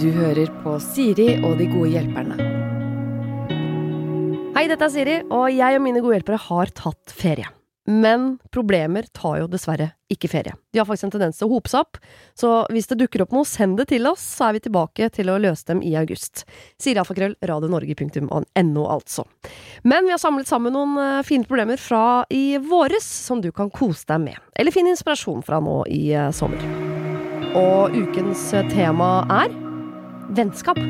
Du hører på Siri og de gode hjelperne. Hei, dette er Siri, og jeg og mine gode hjelpere har tatt ferie. Men problemer tar jo dessverre ikke ferie. De har faktisk en tendens til å hope seg opp, så hvis det dukker opp noe, send det til oss, så er vi tilbake til å løse dem i august. Sier alfakrøll, radionorge.no, altså. Men vi har samlet sammen noen uh, fine problemer fra i våres, som du kan kose deg med. Eller finne inspirasjon fra nå i uh, sommer. Og ukens uh, tema er vennskap.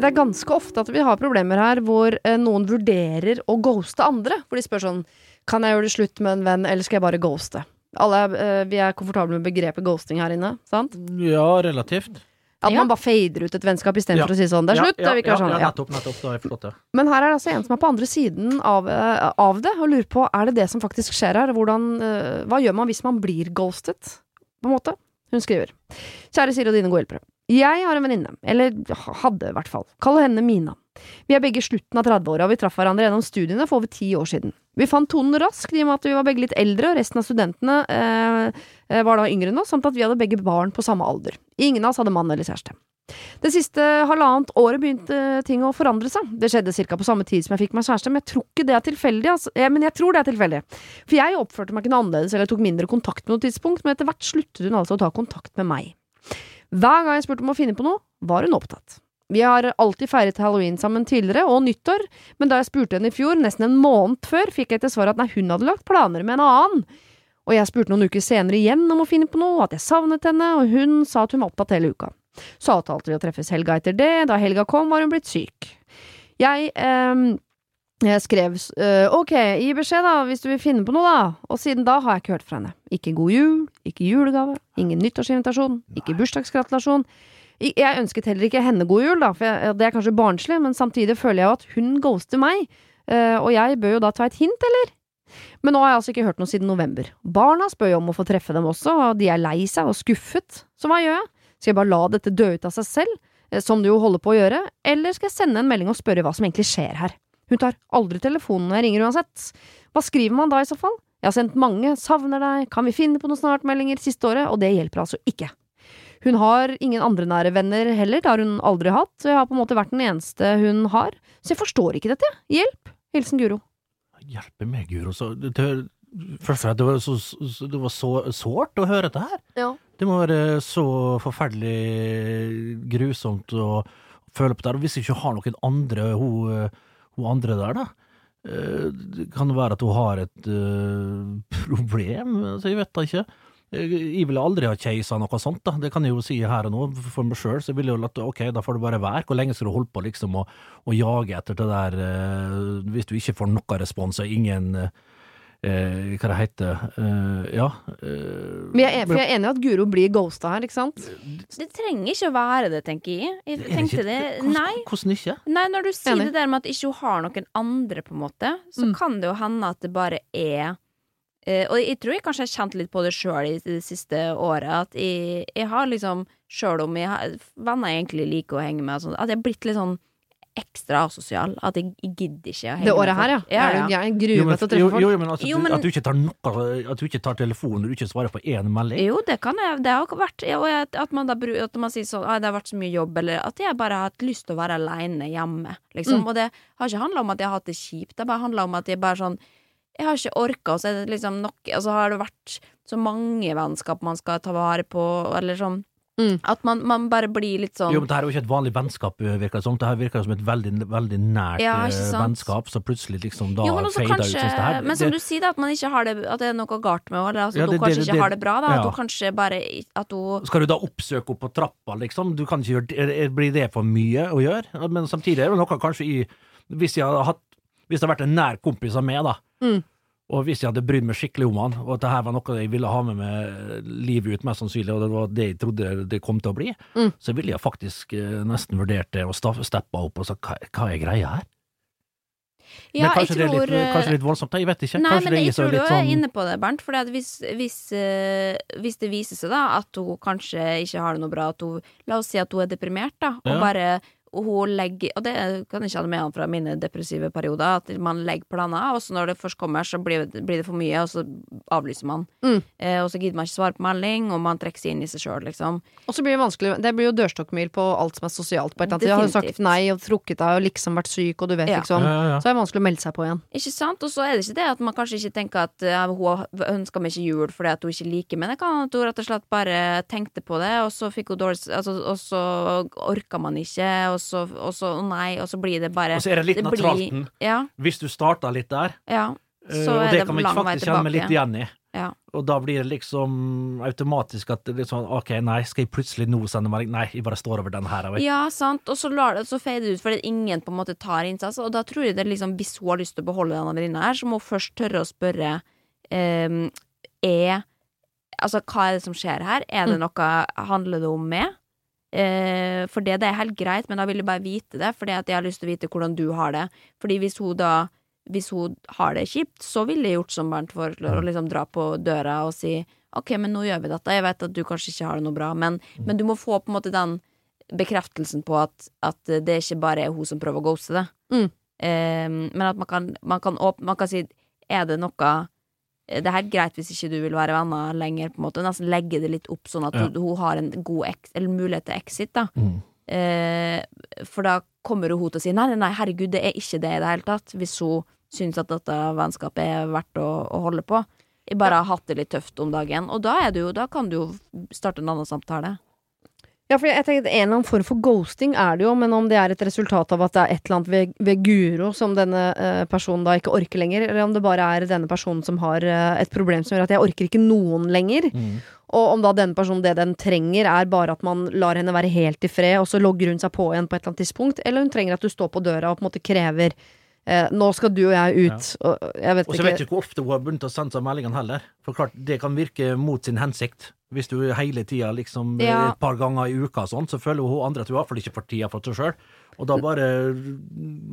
Det er ganske ofte at vi har problemer her hvor eh, noen vurderer å ghoste andre. Hvor de spør sånn Kan jeg gjøre det slutt med en venn, eller skal jeg bare ghoste? Alle, eh, vi er komfortable med begrepet ghosting her inne, sant? Ja, relativt. At Ja. man bare fader ut et vennskap istedenfor Ja. for å si sånn Det er slutt, Ja, ja, sånn. ja, nettopp, nettopp. Da har jeg forstått det. Men her er det altså en som er på andre siden av, eh, av det, og lurer på er det det som faktisk skjer her. Hvordan, eh, hva gjør man hvis man blir ghostet? På en måte. Hun skriver. Kjære Siri og dine gode hjelpere. Jeg har en venninne, eller hadde i hvert fall. Kall henne Mina. Vi er begge slutten av 30-åra, og vi traff hverandre gjennom studiene for over ti år siden. Vi fant tonen raskt i og med at vi var begge litt eldre, og resten av studentene eh, eh, var da yngre enn oss, samt at vi hadde begge barn på samme alder. Ingen av oss hadde mann eller kjæreste. Det siste halvannet året begynte ting å forandre seg. Det skjedde ca. på samme tid som jeg fikk meg kjæreste, men jeg tror ikke det er tilfeldig. Altså. Eh, Men jeg tror det er tilfeldig. For jeg oppførte meg ikke noe annerledes eller tok mindre kontakt med noe tidspunkt, men etter hvert sluttet hun altså å ta kontakt med meg. Hver gang jeg spurte om å finne på noe, var hun opptatt. Vi har alltid feiret halloween sammen tidligere, og nyttår, men da jeg spurte henne i fjor, nesten en måned før, fikk jeg til svar at nei, hun hadde lagt planer med en annen. Og jeg spurte noen uker senere igjen om å finne på noe, at jeg savnet henne, og hun sa at hun var opptatt hele uka. Så avtalte vi å treffes helga etter det, da helga kom var hun blitt syk. Jeg ehm, jeg skrev uh, ok, gi beskjed da, hvis du vil finne på noe da, og siden da har jeg ikke hørt fra henne. Ikke god jul, ikke julegave, ingen nyttårsinvitasjon, ikke bursdagsgratulasjon. Jeg ønsket heller ikke henne god jul, da, for jeg, det er kanskje barnslig, men samtidig føler jeg jo at hun ghoster meg, uh, og jeg bør jo da ta et hint, eller? Men nå har jeg altså ikke hørt noe siden november. Barna spør jo om å få treffe dem også, og de er lei seg og skuffet. Så hva gjør jeg? Skal jeg bare la dette dø ut av seg selv, eh, som det jo holder på å gjøre, eller skal jeg sende en melding og spørre hva som egentlig skjer her? Hun tar aldri telefonen når jeg ringer uansett. Hva skriver man da i så fall? Jeg har sendt mange, savner deg, kan vi finne på noen snartmeldinger siste året, og det hjelper altså ikke. Hun har ingen andre nære venner heller, det har hun aldri hatt, så jeg har på en måte vært den eneste hun har, så jeg forstår ikke dette. Hjelp! Hilsen Guro. Hjelpe meg, Guro. Så, det, først og fremst, det var så, det var så sårt å høre dette her. Ja. Det må være så forferdelig grusomt å føle på det. Og hvis ikke har noen andre, hun, hun andre der, da. eh, det Kan det være at hun har et uh, problem? Altså, jeg vet da ikke. Jeg jeg ville aldri ha keisa noe sånt, da. Det kan jeg jo si her og nå, for meg sjøl. Så jeg ville jo latt ok, da får det bare være. Hvor lenge skal du holde på liksom å, jage etter det der uh, hvis du ikke får noe respons og ingen eh, eh, Hva det heter eh, Ja. eh, Men jeg er, for jeg er enig i at Guro blir ghosta her, ikke sant? Det trenger ikke å være det, tenker jeg. Jeg er det tenkte ikke- det. hvordan- Nei. Hvordan ikke? Nei, når du sier Enig. det der med at ikke hun har noen andre, på en måte, så Mm. kan det jo hende at det bare er eh, Og jeg tror jeg kanskje har kjent litt på det sjøl i det siste året, at jeg, jeg har liksom, sjøl om jeg har venner jeg egentlig liker å henge med, og sånn, at jeg har blitt litt sånn ekstra asosial. At jeg, gidder ikke å henge Det året her, ja. ja, ja. Jeg, gruer meg til å treffe folk. jo, men, altså, Jo, at du- men- At du ikke tar noe At du ikke tar telefonen og du ikke svarer på én melding. Jo, det kan jeg. Det har vært og At man da At man sier sånn at Det har vært så mye jobb, eller at jeg bare har hatt lyst til å være aleine hjemme. Liksom. Mm. Og det har ikke handla om at jeg har hatt det kjipt, det har bare handla om at jeg bare sånn Jeg har ikke orka, og så er det liksom nok Og så har det vært så mange vennskap man skal ta vare på, eller sånn Mm. At man, man bare blir litt sånn Jo, men det her er jo ikke et vanlig vennskap, virker det som. Det her virker som et veldig, veldig nært Ja, eh, ikke vennskap, så plutselig liksom da jo, men fader ut kanskje, her. Men som det, du sier, da, at man ikke har det At det er noe galt med henne, eller altså, Ja, at hun kanskje det- ikke det- har det bra, da. At hun kanskje bare At hun skal du da oppsøke henne på trappa, liksom? Du kan ikke gjøre Blir det for mye å gjøre? Men samtidig er det noe kanskje i Hvis jeg hadde hatt Hvis det hadde vært en nær kompis av meg, da, Mm. Og hvis jeg hadde brydd meg skikkelig om han, og at det her var noe jeg ville ha med meg livet ut, mest sannsynlig, og det var det jeg trodde det kom til å bli, Mm. så ville jeg faktisk eh, nesten vurdert det og steppa opp og sagt hva, hva er greia her? Ja, Men kanskje, jeg det er litt, eh, kanskje litt voldsomt, jeg vet ikke. Nei, kanskje men jeg tror du er sånn inne på det, Bernt. For hvis, hvis, eh, hvis det viser seg da at hun kanskje ikke har det noe bra, at hun La oss si at hun er deprimert, da, og Ja. bare hun legger Og det kan jeg kjenne med han fra mine depressive perioder, at man legger planer, og så når det først kommer, så blir det, blir det for mye, og så avlyser man. Mm. Eh, og så gidder man ikke svare på melding, og man trekker seg inn i seg sjøl, liksom. Og så blir det vanskelig Det blir jo dørstokkmil på alt som er sosialt på et eller annet tid. Har du sagt nei og trukket deg og liksom vært syk, og du vet Ja. liksom Ja, ja, ja. Så er det vanskelig å melde seg på igjen. Ikke sant? Og så er det ikke det at man kanskje ikke tenker at uh, hun ønsker meg ikke jul fordi at hun ikke liker meg. Det kan at hun rett og slett bare tenkte på det, og så fikk hun dårlig altså, Og så orka man ikke, og så, og så nei, og så blir det bare Og så er det litt det blir- Ja, Hvis du starter litt der, ja. så er og det det kan vi lang faktisk kjenne litt igjen i. Ja. Og da blir det liksom automatisk at det er sånn OK, nei, skal jeg plutselig nå sende melding? Nei, jeg bare står over den her. jeg. Ja, sant. Og så, lar det, så fader det ut fordi ingen på en måte tar innsats. Og da tror jeg det liksom, hvis hun har lyst til å beholde denne venninna her, så må hun først tørre å spørre um, Er Altså, hva er det som skjer her? Er det noe Handler det om meg? Eh, for det, det er helt greit, men da vil jeg bare vite det, fordi at jeg har lyst til å vite hvordan du har det. Fordi hvis hun da Hvis hun har det kjipt, så ville jeg gjort som Bernt foreslår, å liksom dra på døra og si OK, men nå gjør vi dette. Jeg vet at du kanskje ikke har det noe bra, men, men du må få på en måte den bekreftelsen på at, at det ikke bare er hun som prøver å ghoste det. Mm. Eh, men at man kan, man, kan åp man kan si Er det noe Det er helt greit hvis ikke du vil være venner lenger, på en måte. Nesten legge det litt opp, sånn at Ja. hun, hun har en god mulighet til exit, da. Mm. Eh, for da kommer hun til å si nei, nei, herregud, det er ikke det i det hele tatt. Hvis hun syns at dette vennskapet er verdt å, å holde på. Jeg bare har hatt det litt tøft om dagen, og da, jo, da kan du jo starte en annen samtale. Ja, for jeg tenker En eller annen form for ghosting er det jo, men om det er et resultat av at det er et eller annet ved, ved Guro som denne eh, personen da ikke orker lenger, eller om det bare er denne personen som har eh, et problem som gjør at jeg orker ikke noen lenger. Mm. Og om da denne personen det den trenger, er bare at man lar henne være helt i fred, og så logger hun seg på igjen på et eller annet tidspunkt, eller hun trenger at du står på døra og på en måte krever eh, nå skal du og jeg ut. Og jeg vet Og så ikke vet du ikke hvor ofte hun har begynt å sende seg meldingene heller. For klart, det kan virke mot sin hensikt. Hvis du hele tida liksom Ja. et par ganger i uka og sånn, så føler hun andre at hun iallfall ikke får tida for seg sjøl. Og da bare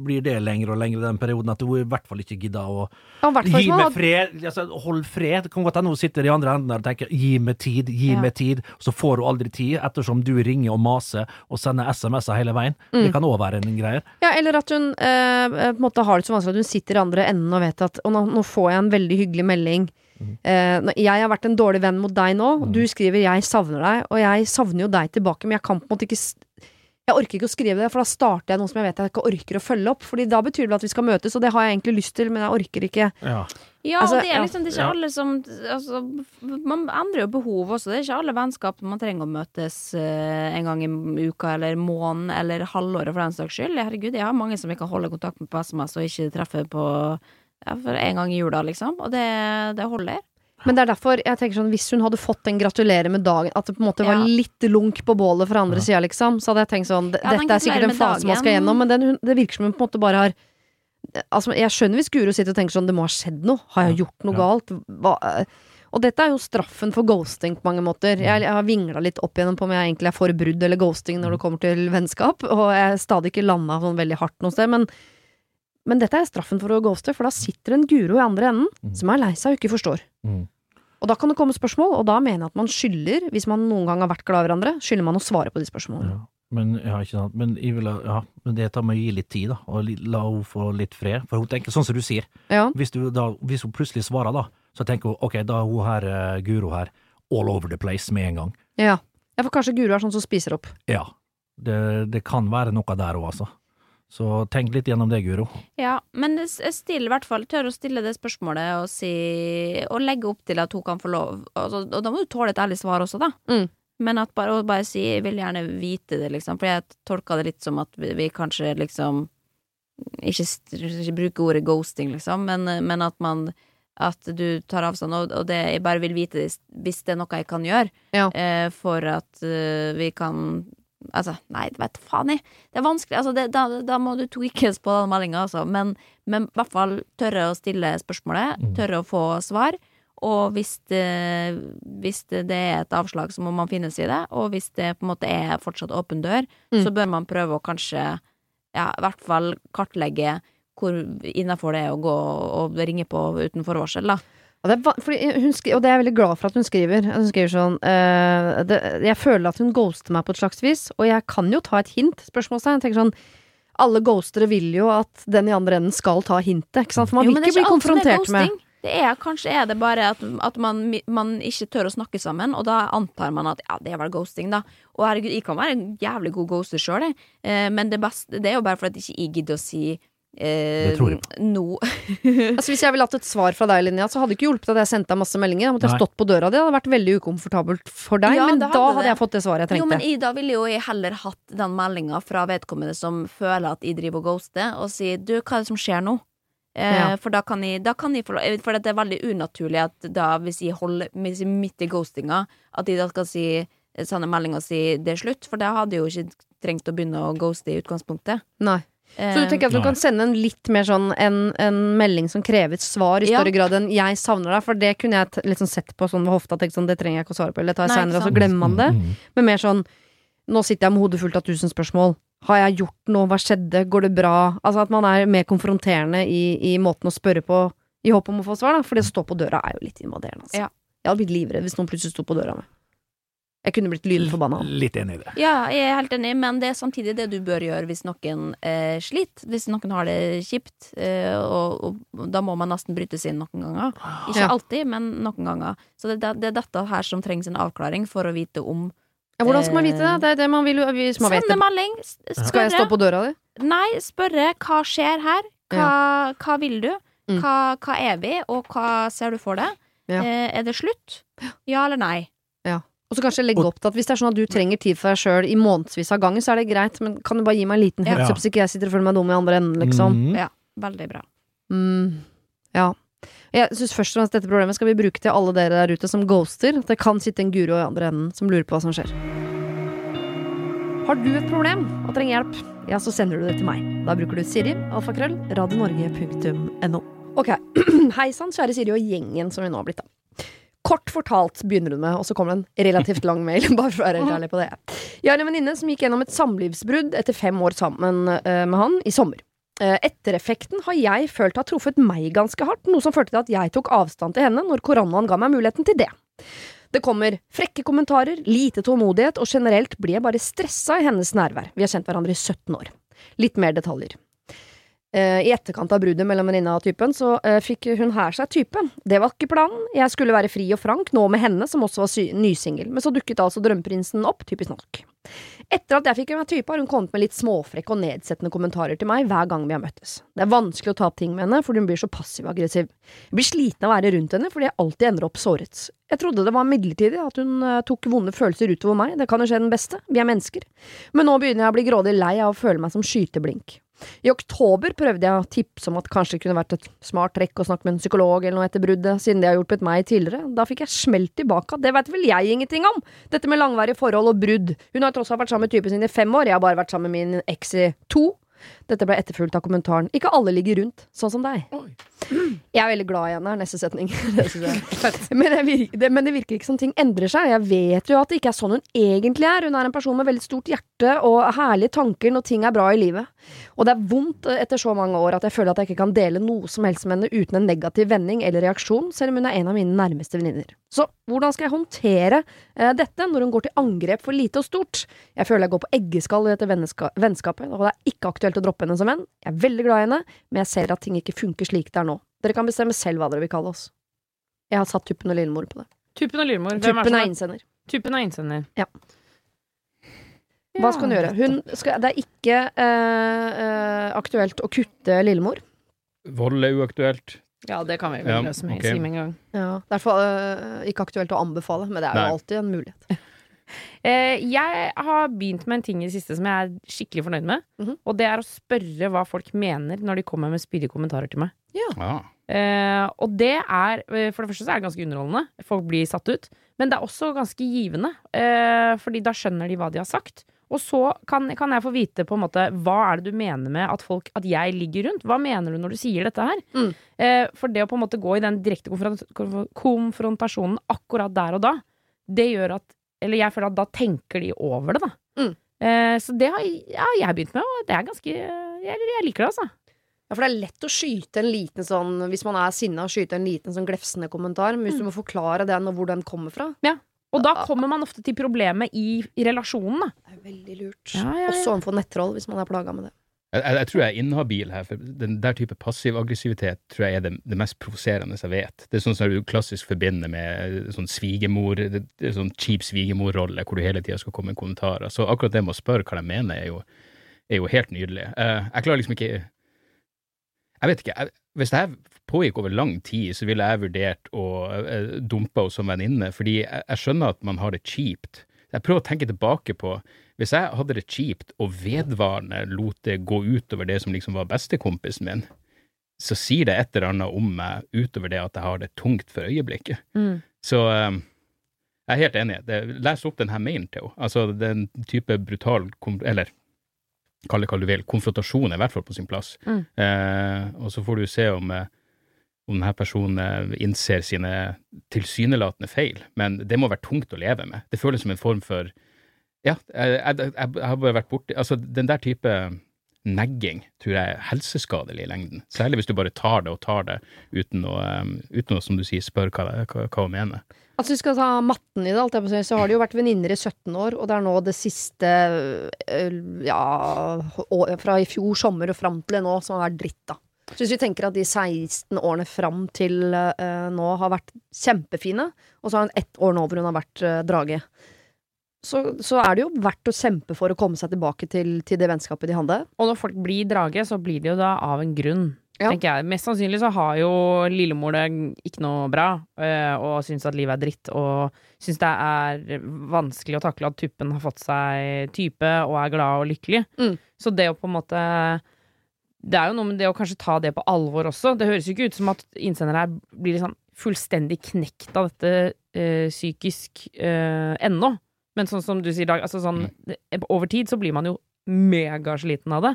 blir det lenger og lenger den perioden at hun i hvert fall ikke gidder å Gi meg fred! Altså, hold fred. Det kan godt hende hun sitter i andre enden og tenker 'gi meg tid', 'gi Ja. meg tid'. Så får hun aldri tid, ettersom du ringer og maser og sender SMS-er hele veien. Mm. Det kan òg være en greie. Ja, eller at hun eh, på en måte har det så vanskelig at hun sitter i andre enden og vet at Og nå, nå får jeg en veldig hyggelig melding. Mm. nå- jeg har vært en dårlig venn mot deg nå. Du skriver 'jeg savner deg', og jeg savner jo deg tilbake, men jeg kan på en måte ikke Jeg orker ikke å skrive det, for da starter jeg noe som jeg vet jeg ikke orker å følge opp. Fordi da betyr det at vi skal møtes, og det har jeg egentlig lyst til, men jeg orker ikke. Ja. Ja, Altså, og det er liksom det er ikke Ja. alle som altså, Man endrer jo behov også. Det er ikke alle vennskap man trenger å møtes eh, en gang i uka eller måneden eller halvåret for den saks skyld. Herregud, jeg har mange som jeg kan holde kontakt med på SMS og ikke treffe på ja, for en gang i jula, liksom. Og det, det holder. Men det er derfor jeg tenker sånn hvis hun hadde fått en gratulerer med dagen, at det på en måte var litt lunk på bålet fra andre Ja. sida, liksom, så hadde jeg tenkt sånn Ja, Dette er sikkert en fase man skal gjennom, men den, det virker som hun på en måte bare har Altså, jeg skjønner hvis Guro sitter og tenker sånn Det må ha skjedd noe. Har jeg gjort noe Ja. galt? Hva, og dette er jo straffen for ghosting på mange måter. Jeg, jeg har vingla litt opp igjennom på om jeg egentlig er for brudd eller ghosting når det kommer til vennskap, og jeg har stadig ikke landa sånn veldig hardt noe sted, men men dette er straffen for å ghoste, for da sitter en Guro i andre enden Mm. som er lei seg og ikke forstår. Mm. Og da kan det komme spørsmål, og da mener jeg at man skylder, hvis man noen gang har vært glad i hverandre, skylder man å svare på de spørsmålene. Ja. Men, ja, ikke sant. Men, jeg vil, ja, men det tar med å gi litt tid, da, og la henne få litt fred. For hun tenker sånn som du sier. Ja. Hvis, du, da, hvis hun plutselig svarer, da, så tenker hun ok, da er hun her, uh, Guro her, all over the place med en gang. Ja. ja, for kanskje Guro er sånn som spiser opp. Ja. Det, det kan være noe der òg, altså. Så tenk litt gjennom det, Guro. Ja, men jeg stiller i hvert fall tør å stille det spørsmålet og si Og legge opp til at hun kan få lov altså, Og da må du tåle et ærlig svar også, da. Mm. Men at bare, bare si 'jeg vil gjerne vite det', liksom. For jeg tolka det litt som at vi, vi kanskje liksom ikke, ikke bruker ordet ghosting, liksom, men, men at man at du tar avstand, og, og det, jeg bare vil vite det hvis det er noe jeg kan gjøre Ja. eh, for at uh, vi kan Altså, nei, vet faen jeg. Det er vanskelig. Altså, det, da, da må du tweakes på den meldinga, altså. Men, men i hvert fall tørre å stille spørsmålet, Mm. tørre å få svar. Og hvis det, hvis det, det er et avslag, så må man finne seg i det. Og hvis det på en måte er fortsatt åpen dør, Mm. så bør man prøve å kanskje, ja, i hvert fall kartlegge hvor innafor det er å gå og ringe på uten forvarsel, da. Det, er, fordi hun skri, og det er jeg veldig glad for at hun skriver. Hun skriver sånn uh, det, Jeg føler at hun ghoster meg på et slags vis, og jeg kan jo ta et hint. Spørsmålstegn. Jeg tenker sånn Alle ghostere vil jo at den i andre enden skal ta hintet. Ikke sant? For man Jo, vil men ikke bli konfrontert med. Det er, kanskje er det bare at, at man, man ikke tør å snakke sammen, og da antar man at ja, det er vel ghosting, da. Og herregud, jeg kan være en jævlig god ghoster sjøl. Eh, men det, beste, det er jo bare fordi at ikke gidder å si eh, Det tror jeg no. Altså Hvis jeg ville hatt et svar fra deg, Linnea, så hadde det ikke hjulpet at jeg sendte deg masse meldinger. Da måtte jeg Nei. stått på døra di. Det hadde vært veldig ukomfortabelt for deg. Ja, men da hadde hadde det. jeg fått det svaret jeg trengte. Jo, men jeg, da ville jo jeg heller hatt den meldinga fra vedkommende som føler at jeg driver og ghoster, og si du, hva er det som skjer nå? Eh, Ja. For da kan jeg, da kan jeg få For det er veldig unaturlig at da, hvis jeg holder hvis jeg er midt i ghostinga, at jeg da skal si sende melding og si det er slutt, for da hadde jeg jo ikke trengt å begynne å ghoste i utgangspunktet. Nei. Så du Eh, tenker at du kan sende en litt mer sånn en, en melding som krever et svar, i Ja. større grad enn 'jeg savner deg', for det kunne jeg liksom sett på sånn ved hofta. Tenkt sånn, det trenger jeg ikke å svare på, eller det tar jeg seinere, og så glemmer man det. Mm, mm. Men mer sånn Nå sitter jeg med hodet fullt av tusen spørsmål. Har jeg gjort noe? Hva skjedde? Går det bra? Altså at man er mer konfronterende i, i måten å spørre på, i håp om å få svar, da. For det å stå på døra er jo litt invaderende, altså. Ja. Jeg hadde blitt livredd hvis noen plutselig sto på døra mi. Jeg kunne blitt lynforbanna. Litt enig i det. Ja, jeg er helt enig, men det er samtidig det du bør gjøre hvis noen eh, sliter. Hvis noen har det kjipt, eh, og, og da må man nesten brytes inn noen ganger. Ikke Ja. alltid, men noen ganger. Så det, det, det er dette her som trengs en avklaring for å vite om Ja, hvordan skal man vite det? Det er det man vil hvis man vet Sende det. melding. Skal jeg stå på døra di? Nei, spørre hva skjer her? Hva, hva vil du? Mm. Hva, hva er vi, og hva ser du for deg? Ja. Eh, er det slutt? Ja eller nei? Og så kanskje legge opp til at hvis det er sånn at du trenger tid for deg sjøl i månedsvis av gangen, så er det greit, men kan du bare gi meg en liten Ja. heads up, så ikke jeg sitter og føler meg dum i andre enden, liksom. Mm. Ja, veldig bra. Mm, ja. Jeg syns først og fremst dette problemet skal vi bruke til alle dere der ute som ghoster. Det kan sitte en guro i andre enden som lurer på hva som skjer. Har du et problem og trenger hjelp, ja, så sender du det til meg. Da bruker du Siri, alfakrøll, radionorge.no. Ok, hei sann, kjære Siri og gjengen som vi nå har blitt, da. Kort fortalt begynner hun med, og så kommer det en relativt lang mail. Bare for å være helt ærlig på det. Jeg har en venninne som gikk gjennom et samlivsbrudd etter fem år sammen eh, med han i sommer. Eh, Ettereffekten har jeg følt har truffet meg ganske hardt, noe som førte til at jeg tok avstand til henne når koronaen ga meg muligheten til det. Det kommer frekke kommentarer, lite tålmodighet, og generelt blir jeg bare stressa i hennes nærvær. Vi har kjent hverandre i 17 år. Litt mer detaljer. Eh, I etterkant av bruddet mellom venninna og typen, så eh, fikk hun her seg type. Det var ikke planen. Jeg skulle være fri og frank, nå med henne, som også var nysingel. Men så dukket altså drømmeprinsen opp, typisk nok. Etter at jeg fikk meg type, har hun kommet med litt småfrekke og nedsettende kommentarer til meg hver gang vi har møttes. Det er vanskelig å ta opp ting med henne, fordi hun blir så passiv-aggressiv. Jeg blir sliten av å være rundt henne fordi jeg alltid ender opp såret. Jeg trodde det var midlertidig, at hun eh, tok vonde følelser utover meg, det kan jo skje den beste, vi er mennesker. Men nå begynner jeg å bli grådig lei av å føle meg som skyteblink. I oktober prøvde jeg å tipse om at kanskje det kunne vært et smart trekk å snakke med en psykolog eller noe etter bruddet, siden det har hjulpet meg tidligere. Da fikk jeg smelt tilbake det vet vel jeg ingenting om! Dette med langvarige forhold og brudd. Hun har tross alt vært sammen med typen sin i fem år, jeg har bare vært sammen med min eks i to. Dette ble etterfulgt av kommentaren 'Ikke alle ligger rundt, sånn som deg'. Jeg er veldig glad i henne, er neste setning. Det jeg. Men, jeg virker, det, men det virker ikke som ting endrer seg. Jeg vet jo at det ikke er sånn hun egentlig er. Hun er en person med veldig stort hjerte og herlige tanker når ting er bra i livet. Og det er vondt eh, etter så mange år at jeg føler at jeg ikke kan dele noe som helst med henne uten en negativ vending eller reaksjon, selv om hun er en av mine nærmeste venninner. Så hvordan skal jeg håndtere eh, dette når hun går til angrep for lite og stort? Jeg føler jeg går på eggeskall i dette vennskapet, og det er ikke aktuelt å droppe henne som venn. Jeg er veldig glad i henne, men jeg ser at ting ikke funker slik det er nå. Dere kan bestemme selv hva dere vil kalle oss. Jeg har satt Tuppen og Lillemor på det. Tuppen og Lillemor. Hvem Tuppen er er innsender. Tuppen er innsender. Ja. Hva skal hun gjøre? Hun skal, det er ikke eh, eh, aktuelt å kutte Lillemor. Vold er uaktuelt. Ja, det kan vi Ja, vel løse med, ok. si en gang. Ja. Derfor eh, ikke aktuelt å anbefale, men det er jo Nei. alltid en mulighet. Eh, jeg har begynt med en ting i det siste som jeg er skikkelig fornøyd med. Mhm. Og det er å spørre hva folk mener når de kommer med spydige kommentarer til meg. Ah. Eh, og det er eh, For det første så er det ganske underholdende. Folk blir satt ut. Men det er også ganske givende. Eh, fordi da skjønner de hva de har sagt. Og så kan, kan jeg få vite på en måte hva er det du mener med at, folk, at jeg ligger rundt. Hva mener du når du sier dette her? Mm. Eh, for det å på en måte gå i den direkte konfront konfrontasjonen akkurat der og da, det gjør at Eller jeg føler at da tenker de over det, da. Mm. Eh, så det har ja, jeg begynt med, og det er ganske Jeg, jeg liker det, altså. Ja, for det er lett å skyte en liten sånn Hvis man er sinna, skyte en liten sånn glefsende kommentar. Men hvis du må forklare den og hvor den kommer fra Ja. Og da kommer man ofte til problemet i, i relasjonen, da. Det er veldig lurt. Ja, ja, ja. Også overfor nettroll, hvis man er plaga med det. Jeg, jeg, tror jeg er inhabil her, for den der type passiv aggressivitet tror jeg er det, det mest provoserende jeg vet. Det er sånn som du klassisk forbinder med sånn svigermor, er sånn cheap svigermorrolle, hvor du hele tida skal komme med kommentarer. Så akkurat det med å spørre hva de mener, er jo, er jo helt nydelig. Uh, jeg klarer liksom ikke Jeg vet ikke. Jeg, hvis det her pågikk over lang tid, så ville jeg vurdert å uh, dumpe henne som venninne, fordi jeg, jeg skjønner at man har det kjipt. Jeg prøver å tenke tilbake på hvis jeg hadde det kjipt og vedvarende lot det gå utover det som liksom var bestekompisen min, så sier det et eller annet om meg utover det at jeg har det tungt for øyeblikket. Mm. Så eh, jeg er helt enig. Det, les opp denne mailen til henne. Altså, den type brutal Eller kall det hva du vil. Konfrontasjon er i hvert fall på sin plass. Mm. Eh, og så får du se om, eh, om denne personen eh, innser sine tilsynelatende feil. Men det må være tungt å leve med. Det føles som en form for Ja, jeg, jeg, jeg, har bare vært borti Altså, den der type negging tror jeg er helseskadelig i lengden. Særlig hvis du bare tar det og tar det uten å, uten å som du sier, spørre hva, det- hva, hva hun mener. Altså, vi skal ta matten i det, alt jeg si, så har de jo vært venninner i 17 år, og det er nå det siste øh, Ja, fra i fjor sommer og fram til nå som har vært dritt, da. Så hvis vi tenker at de 16 årene fram til uh, nå har vært kjempefine, og så har hun ett år nå hvor hun har vært uh, drage, så, så er det jo verdt å kjempe for å komme seg tilbake til, til det vennskapet de hadde. Og når folk blir drage, så blir de jo da av en grunn. Ja. Tenker jeg. Mest sannsynlig så har jo lillemor det ikke noe bra, øh, og syns at livet er dritt, og syns det er vanskelig å takle at tuppen har fått seg type og er glad og lykkelig. Mm. Så det å på en måte Det er jo noe med det å kanskje ta det på alvor også. Det høres jo ikke ut som at innsendere her blir liksom fullstendig knekt av dette øh, psykisk øh, ennå. Men sånn som du sier, Dag, altså sånn, over tid så blir man jo megasliten av det.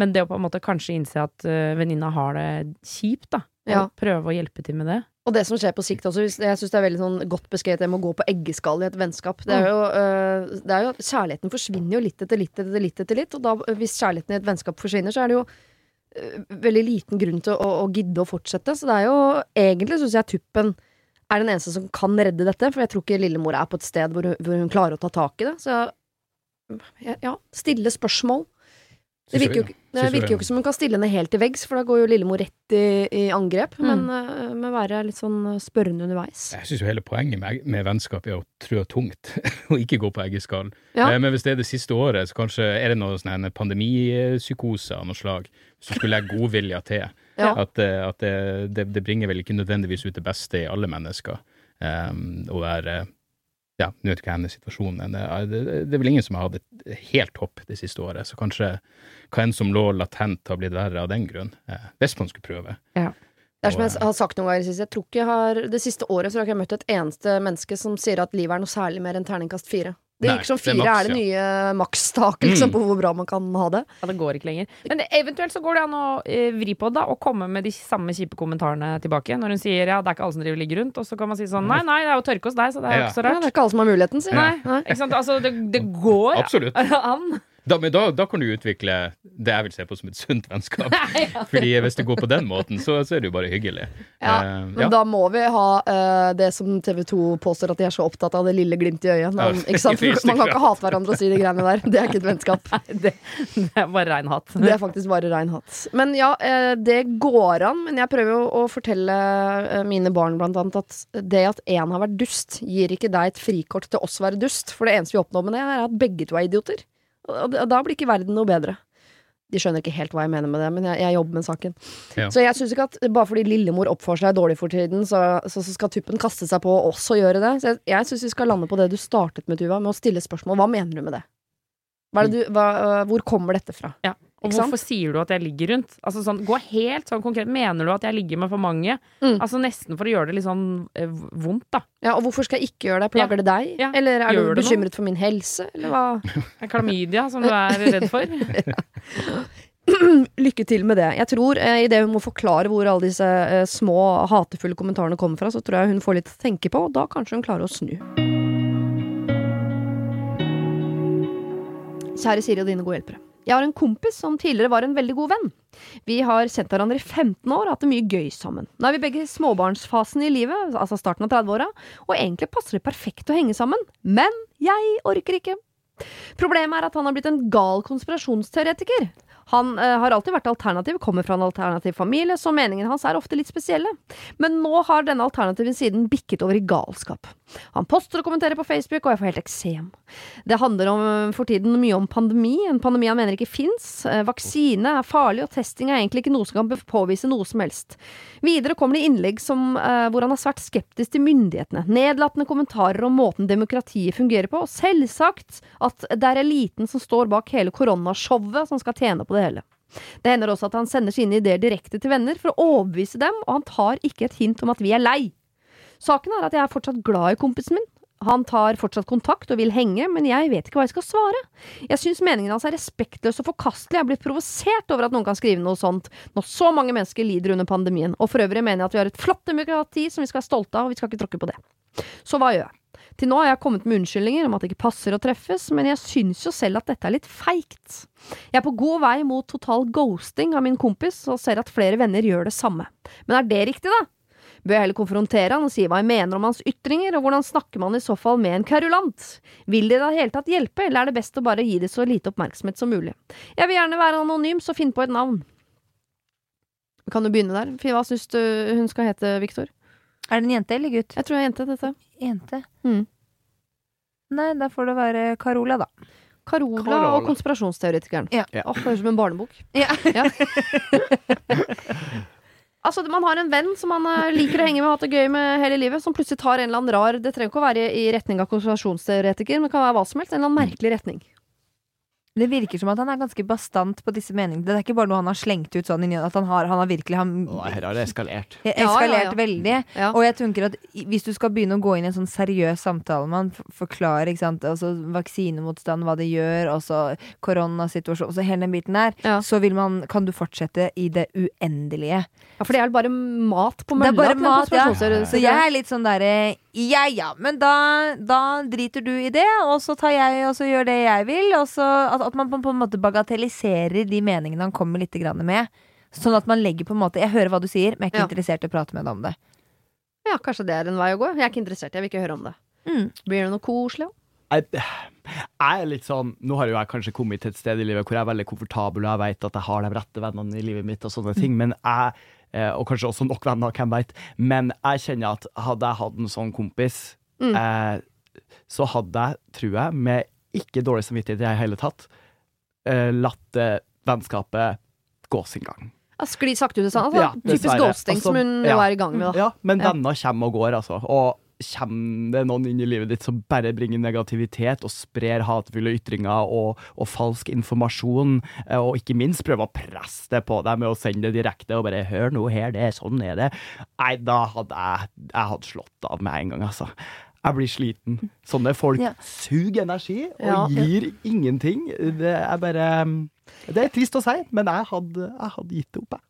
Men det å på en måte kanskje innse at øh, venninna har det kjipt, da. Og Ja. prøve å hjelpe til med det. Og det som skjer på sikt også, jeg syns det er veldig sånn godt beskrevet det med å gå på eggeskall i et vennskap. Det er jo, øh, det er jo Kjærligheten forsvinner jo litt etter litt etter litt etter litt, og da, hvis kjærligheten i et vennskap forsvinner, så er det jo veldig liten grunn til å, å gidde å fortsette. Så det er jo egentlig, syns jeg, Tuppen er den eneste som kan redde dette, for jeg tror ikke lillemor er på et sted hvor hun, hvor hun klarer å ta tak i det. Så ja stille spørsmål. Det virker, jo, ikke- det virker jo ikke som hun kan stille henne helt til veggs, for da går jo lillemor rett i, i angrep. Mm. Men uh, med å være litt sånn spørrende underveis. Jeg syns jo hele poenget med, med vennskap er å trø tungt, og ikke gå på eggeskall. Ja. Uh, Men hvis det er det siste året, så kanskje er det noe sånn en pandemipsykose av noe slag. Så skulle jeg godvilja til. Ja. At, eh, at det, det, det bringer vel ikke nødvendigvis ut det beste i alle mennesker um, å være ja, nå vet ikke jeg hennes situasjon, men det, det, det er vel ingen som har hatt det helt topp det siste året, så kanskje hva enn som lå latent har blitt verre av den grunn, eh, hvis man skulle prøve. Det er som jeg har sagt noen ganger i det siste. Jeg tror ikke jeg har Det siste året så har jeg ikke møtt et eneste menneske som sier at livet er noe særlig mer enn terningkast fire. Det er virker som det er fire maks, er det nye makstaket liksom, Mm. på hvor bra man kan ha det. Ja, det går ikke lenger. Men det, eventuelt så går det an å eh, vri på det, da, og komme med de samme kjipe kommentarene tilbake. Når hun sier ja, det er ikke alle som driver ligger rundt, og så kan man si sånn nei, nei, det er jo tørke hos deg, så det er jo Ja. ikke så Ja, rart. det er ikke alle som har muligheten, sier Nei. Nei. ikke sant? Altså, det, det går Absolutt. an. Da, men da, da kan du utvikle det jeg vil se på som et sunt vennskap. Fordi hvis det går på den måten, så, så er det jo bare hyggelig. Ja, Eh, Men da må vi ha uh, det som TV 2 påstår at de er så opptatt av, det lille glimtet i øyet. Ja, Man, ikke sant? man kan ikke hate hverandre og si de greiene der. Det er ikke et vennskap. Det, det er bare rein hat. Det er faktisk bare rein hat. Men ja, uh, det går an. Men jeg prøver jo å fortelle mine barn blant annet at det at én har vært dust, gir ikke deg et frikort til oss å være dust. For det eneste vi oppnår med det, er at begge to er idioter. Og og da blir ikke verden noe bedre. De skjønner ikke helt hva jeg mener med det, men jeg, jeg jobber med saken. Ja. Så jeg syns ikke at bare fordi lillemor oppfører seg dårlig for tiden, så, så, så skal tuppen kaste seg på å også gjøre det. Så jeg, jeg syns vi skal lande på det du startet med, Tuva, med å stille spørsmål. Hva mener du med det? Hva er det du, hva, øh, hvor kommer dette fra? Ja. Og hvorfor sier du at jeg ligger rundt? Altså sånn, Gå helt sånn konkret. Mener du at jeg ligger med for mange? Mm. Altså Nesten for å gjøre det litt sånn eh, vondt, da. Ja, og hvorfor skal jeg ikke gjøre det? Plager det deg? Ja. Eller er Gjør du bekymret noe? for min helse, eller hva? Klamydia som du er redd for? Lykke til med det. Jeg tror eh, i det hun må forklare hvor alle disse eh, små hatefulle kommentarene kommer fra, så tror jeg hun får litt å tenke på, og da kanskje hun klarer å snu. Kjære Siri og dine gode hjelpere. Jeg har en kompis som tidligere var en veldig god venn. Vi har kjent hverandre i 15 år og hatt det mye gøy sammen. Nå er vi begge i småbarnsfasen i livet, altså starten av 30-åra, og egentlig passer det perfekt å henge sammen. Men jeg orker ikke. Problemet er at han har blitt en gal konspirasjonsteoretiker. Han uh, har alltid vært alternativ, kommer fra en alternativ familie, så meningene hans er ofte litt spesielle. Men nå har denne alternative siden bikket over i galskap. Han poster og kommenterer på Facebook, og jeg får helt eksem. Det handler om, for tiden mye om pandemi, en pandemi han mener ikke fins. Vaksine er farlig, og testing er egentlig ikke noe som kan påvise noe som helst. Videre kommer det innlegg som, eh, hvor han er svært skeptisk til myndighetene, nedlatende kommentarer om måten demokratiet fungerer på, og selvsagt at det er eliten som står bak hele koronashowet som skal tjene på det hele. Det hender også at han sender sine ideer direkte til venner for å overbevise dem, og han tar ikke et hint om at vi er lei. Saken er at jeg er fortsatt glad i kompisen min. Han tar fortsatt kontakt og vil henge, men jeg vet ikke hva jeg skal svare. Jeg syns meningen hans er respektløs og forkastelig. Jeg er blitt provosert over at noen kan skrive noe sånt når så mange mennesker lider under pandemien. Og for øvrig mener jeg at vi har et flott demokrati som vi skal være stolte av, og vi skal ikke tråkke på det. Så hva gjør jeg? Til nå har jeg kommet med unnskyldninger om at det ikke passer å treffes, men jeg syns jo selv at dette er litt feigt. Jeg er på god vei mot total ghosting av min kompis, og ser at flere venner gjør det samme. Men er det riktig, da? Bør jeg heller konfrontere han og si hva jeg mener om hans ytringer, og hvordan snakker man i så fall med en kverulant? Vil det i det hele tatt hjelpe, eller er det best å bare gi det så lite oppmerksomhet som mulig? Jeg vil gjerne være anonym, så finn på et navn. Kan du begynne der? Hva syns du hun skal hete, Viktor? Er det en jente eller gutt? Jeg tror det er jente, dette. Jente. Mm. Nei, da får det være Carola, da. Carola, Carola. og konspirasjonsteoretikeren. Ja. Ja. Åh, høres ut som en barnebok. Ja. Ja. altså, man har en venn som man eh, liker å henge med og hatt det gøy med hele livet, som plutselig tar en eller annen rar Det trenger ikke å være i retning av konspirasjonsteoretiker, men det kan være hva som helst. En eller annen merkelig retning. Det virker som at han er ganske bastant på disse meningene. Det er ikke bare noe han har slengt ut sånn inni at han har, han har virkelig han, Å, her har det eskalert. Eskalert ja, ja. veldig. Ja. Og jeg tenker at hvis du skal begynne å gå inn i en sånn seriøs samtale med han, forklare ikke sant, altså vaksinemotstand, hva det gjør, og så koronasituasjon, og så hele den biten der, Ja. så vil man, kan du fortsette i det uendelige. Ja, for det er vel bare mat på Det er bare mat, ja. Så jeg er litt sånn derre Ja ja, men da, da driter du i det, og så tar jeg og så gjør det jeg vil. Og så at, at man på, på en måte bagatelliserer de meningene han kommer litt grann med. Sånn at man legger på en måte Jeg hører hva du sier, men jeg er ikke Ja. interessert i å prate med deg om det. Ja, kanskje det er en vei å gå. Jeg er ikke interessert, jeg vil ikke høre om det. Mm. Blir det noe koselig? òg? Jeg, jeg er litt sånn Nå har jo jeg kanskje kommet til et sted i livet hvor jeg er veldig komfortabel, og jeg vet at jeg har de rette vennene i livet mitt, og sånne ting, men jeg Og kanskje også nok venner, hvem veit. Men jeg kjenner at hadde jeg hatt en sånn kompis, Mm. eh, så hadde jeg, tror jeg, med ikke dårlig samvittighet i det hele tatt, eh, latt eh, vennskapet gå sin gang. Ja, Skli sakte ut i sanden. Altså, Ja, typisk ghosting Altså, som hun ja. er i gang med, da. Ja, men venner kommer og går, altså. Og kommer det noen inn i livet ditt som bare bringer negativitet og sprer hatefulle ytringer og, og falsk informasjon, eh, og ikke minst prøver å presse det på deg med å sende det direkte og bare 'hør nå her, det er sånn er det', nei, da hadde jeg, jeg hadde slått av med en gang, altså. Jeg blir sliten. Sånne folk Ja. suger energi og Ja. gir ingenting. Det er bare Det er trist å si, men jeg hadde, jeg hadde gitt det opp, jeg.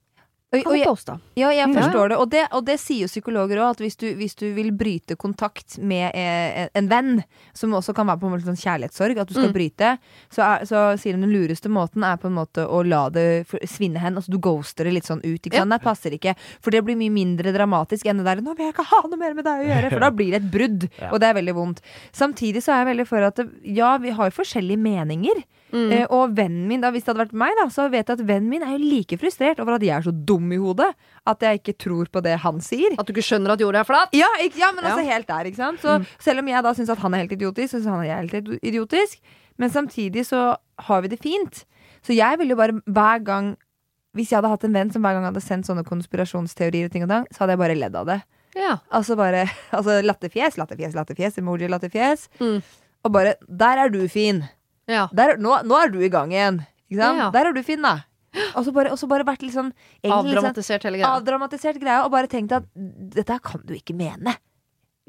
Og, og Han ja, jeg Mm. forstår det. Og det, og det sier jo psykologer òg, at hvis du, hvis du vil bryte kontakt med eh, en venn, som også kan være på en måte sånn kjærlighetssorg, at du skal Mm. bryte, så, er, så sier de den lureste måten er på en måte å la det svinne hen. Altså du ghoster det litt sånn ut. Ikke sant? Nei, passer ikke. For det blir mye mindre dramatisk enn det der 'nå vil jeg ikke ha noe mer med deg å gjøre', for da blir det et brudd. Ja. Og det er veldig vondt. Samtidig så er jeg veldig for at ja, vi har forskjellige meninger. Mm. Eh, og vennen min, da, hvis det hadde vært meg, da, så vet jeg at vennen min er jo like frustrert over at jeg er så dum i hodet at jeg ikke tror på det han sier. At du ikke skjønner at jorda er flat? Ja, ikke, ja men altså Ja. helt der, ikke sant? Så selv om jeg da syns at han er helt idiotisk, så syns han at jeg er helt idiotisk. Men samtidig så har vi det fint. Så jeg ville jo bare hver gang Hvis jeg hadde hatt en venn som hver gang hadde sendt sånne konspirasjonsteorier, og ting og tang, så hadde jeg bare ledd av det. Ja. Altså bare altså latterfjes, latterfjes, latterfjes, emoji, latterfjes. Mm. Og bare Der er du fin! Ja. Der, nå, nå er du i gang igjen. Ikke sant? Ja. Der er du fin, da. Og så bare, bare vært litt sånn egentlig sånn Avdramatisert hele greia. avdramatisert greia og bare tenkt at dette her kan du ikke mene.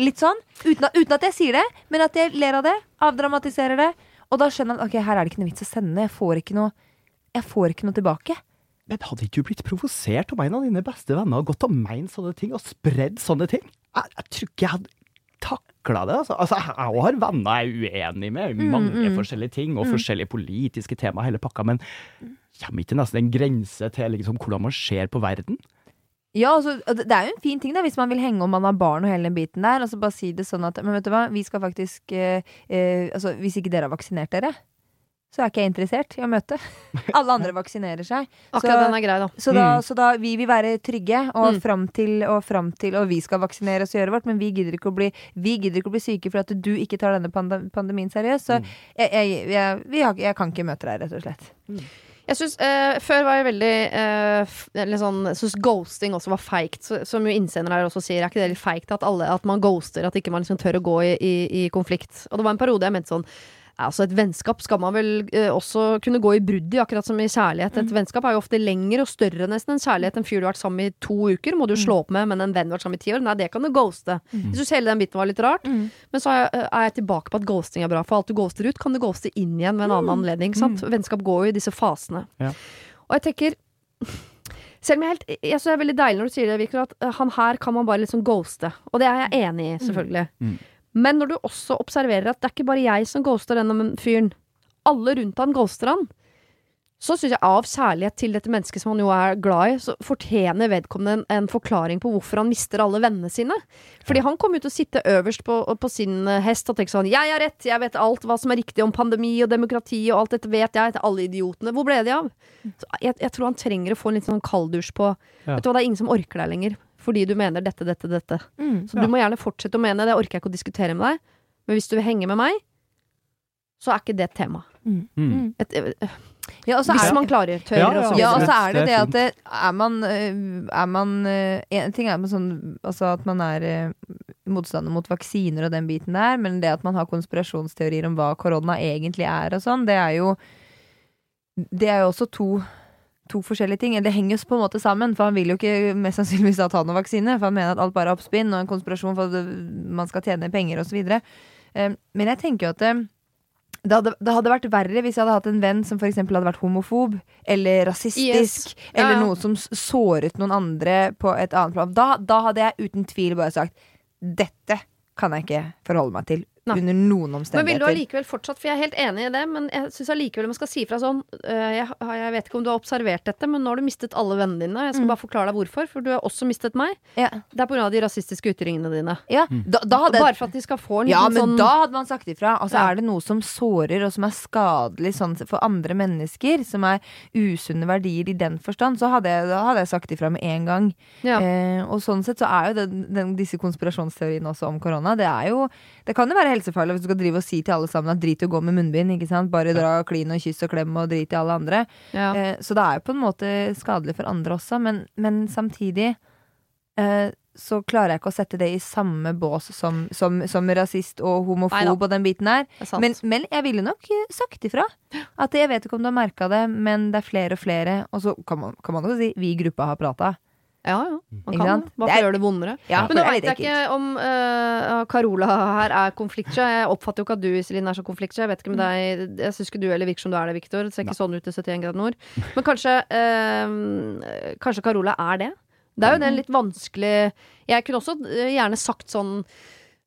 Litt sånn. Uten uten at jeg sier det, men at jeg ler av det. Avdramatiserer det. Og da skjønner jeg at ok, her er det ikke noe vits å sende. Jeg får ikke noe, jeg får ikke noe tilbake. Men hadde ikke du blitt provosert om en av dine beste venner hadde gått og ment sånne ting og spredd sånne ting? Jeg, jeg tror ikke jeg hadde takla det. Altså, altså jeg har venner jeg er uenig med i mange mm. forskjellige ting, og forskjellige politiske tema, hele pakka, men kommer ikke nesten en grense til liksom, hvordan man ser på verden? Ja, altså, det det er jo en fin ting da, hvis man vil henge om man har barn og hele den biten der. Altså bare si det sånn at Men vet du hva, vi skal faktisk eh, eh, Altså, hvis ikke dere har vaksinert dere, så er ikke jeg interessert i å møte. Alle andre vaksinerer seg. Akkurat den er grei, da. Så da, Mm. så da vi vil være trygge, og Mm. fram til og fram til Og vi skal vaksinere oss og gjøre vårt, men vi gidder ikke å bli, vi ikke å bli syke for at du ikke tar denne pandemien seriøst. Så jeg, jeg, jeg, vi har, jeg kan ikke møte deg, rett og slett. Jeg synes, eh, Før var jeg veldig eh, litt sånn, synes ghosting også var feigt. Så, som jo innsender her også sier, er ikke det litt feigt at, alle, at man ghoster? At ikke man liksom tør å gå i, i, i konflikt? Og det var en periode jeg mente sånn Altså Et vennskap skal man vel eh, også kunne gå i brudd i, akkurat som i kjærlighet. Et vennskap er jo ofte lengre og større nesten enn kjærlighet. En fyr du har vært sammen med i to uker, må du slå opp med, men en venn du har vært sammen i ti år, nei, det kan du ghoste. Jeg syns hele den biten var litt rart. Men så er jeg, er jeg tilbake på at ghosting er bra. For alt du ghoster ut, kan du ghoste inn igjen ved en annen anledning. Sant? Vennskap går jo i disse fasene. Ja. Og jeg tenker selv om jeg, helt, jeg synes det er veldig deilig når du sier det, Victor, at eh, han her kan man bare liksom ghoste. Og det er jeg enig i, selvfølgelig. Mm. Men når du også observerer at det er ikke bare jeg som ghoster denne fyren, alle rundt han ghoster han, så syns jeg av kjærlighet til dette mennesket som han jo er glad i, så fortjener vedkommende en, en forklaring på hvorfor han mister alle vennene sine. Fordi han kommer til å sitte øverst på, på sin eh, hest og tenke sånn Jeg har rett, jeg vet alt hva som er riktig om pandemi og demokrati og alt dette vet jeg til alle idiotene. Hvor ble de av? Så jeg, jeg tror han trenger å få en litt sånn kalddusj på Ja. Vet du hva, det er ingen som orker deg lenger. Fordi du mener dette, dette, dette. Så du må gjerne fortsette å mene det. orker jeg ikke å diskutere med deg. Men hvis du vil henge med meg, så er ikke det et tema. Mm. Et, øh, Ja, hvis er, man klarer, tør Ja, ja, så ja, og så er det Det at det, er man, er man En ting er med sånn Altså at man er motstander mot vaksiner og den biten der, men det at man har konspirasjonsteorier om hva korona egentlig er og sånn, det er jo Det er jo også to To forskjellige ting. Det henger jo på en måte sammen, for han vil jo ikke mest sannsynligvis da ta noen vaksine. For han mener at alt bare er oppspinn og en konspirasjon for at man skal tjene penger osv. Um, men jeg tenker jo at det, det hadde, det hadde vært verre hvis jeg hadde hatt en venn som for hadde vært homofob eller rasistisk. Yes. Eller ja. noe som såret noen andre på et annet plan. Da, da hadde jeg uten tvil bare sagt dette kan jeg ikke forholde meg til Nei. under noen omstendigheter. Men vil du allikevel fortsatt, for jeg er helt enig i det, men jeg syns allikevel man skal si fra sånn øh, jeg, jeg vet ikke om du har observert dette, men nå har du mistet alle vennene dine. Jeg skal Mm. bare forklare deg hvorfor, for du har også mistet meg. Ja, Det er pga. de rasistiske ytringene dine. ja. Da, da hadde Bare for at de skal få en Ja, liten men sånn da hadde man sagt ifra. Altså Ja. Er det noe som sårer og som er skadelig sånn for andre mennesker, som er usunne verdier i den forstand, så hadde jeg, da hadde jeg sagt ifra med en gang. ja. Eh, og sånn sett så er jo den, den, disse konspirasjonsteoriene også om korona, det er jo Det kan jo være helsefarlig hvis du skal drive og si til alle sammen at drit i å gå med munnbind, ikke sant. Bare dra og klin og kyss og klem og drit i alle andre. ja. Eh, så det er jo på en måte skadelig for andre også, men, men samtidig eh, så klarer jeg ikke å sette det i samme bås som, som, som rasist og homofob Neida. og den biten der. er. Men, men jeg ville nok eh, sagt ifra. At jeg vet ikke om du har merka det, men det er flere og flere. Og så kan man, kan man jo si vi i gruppa har prata. Ja, ja. Man kan. Bare Det for er- å gjøre det vondere. Ja, Men nå veit jeg ikke om uh, Carola her er konfliktsky. Jeg oppfatter jo ikke at du Iselin, er så konfliktsky. Jeg vet ikke med deg Jeg syns ikke du heller virker som du er det, Victor. Det ser ikke sånn ut i 71 grader nord. Men kanskje uh, Kanskje Carola er det? Det er jo det litt vanskelig Jeg kunne også eh, gjerne sagt sånn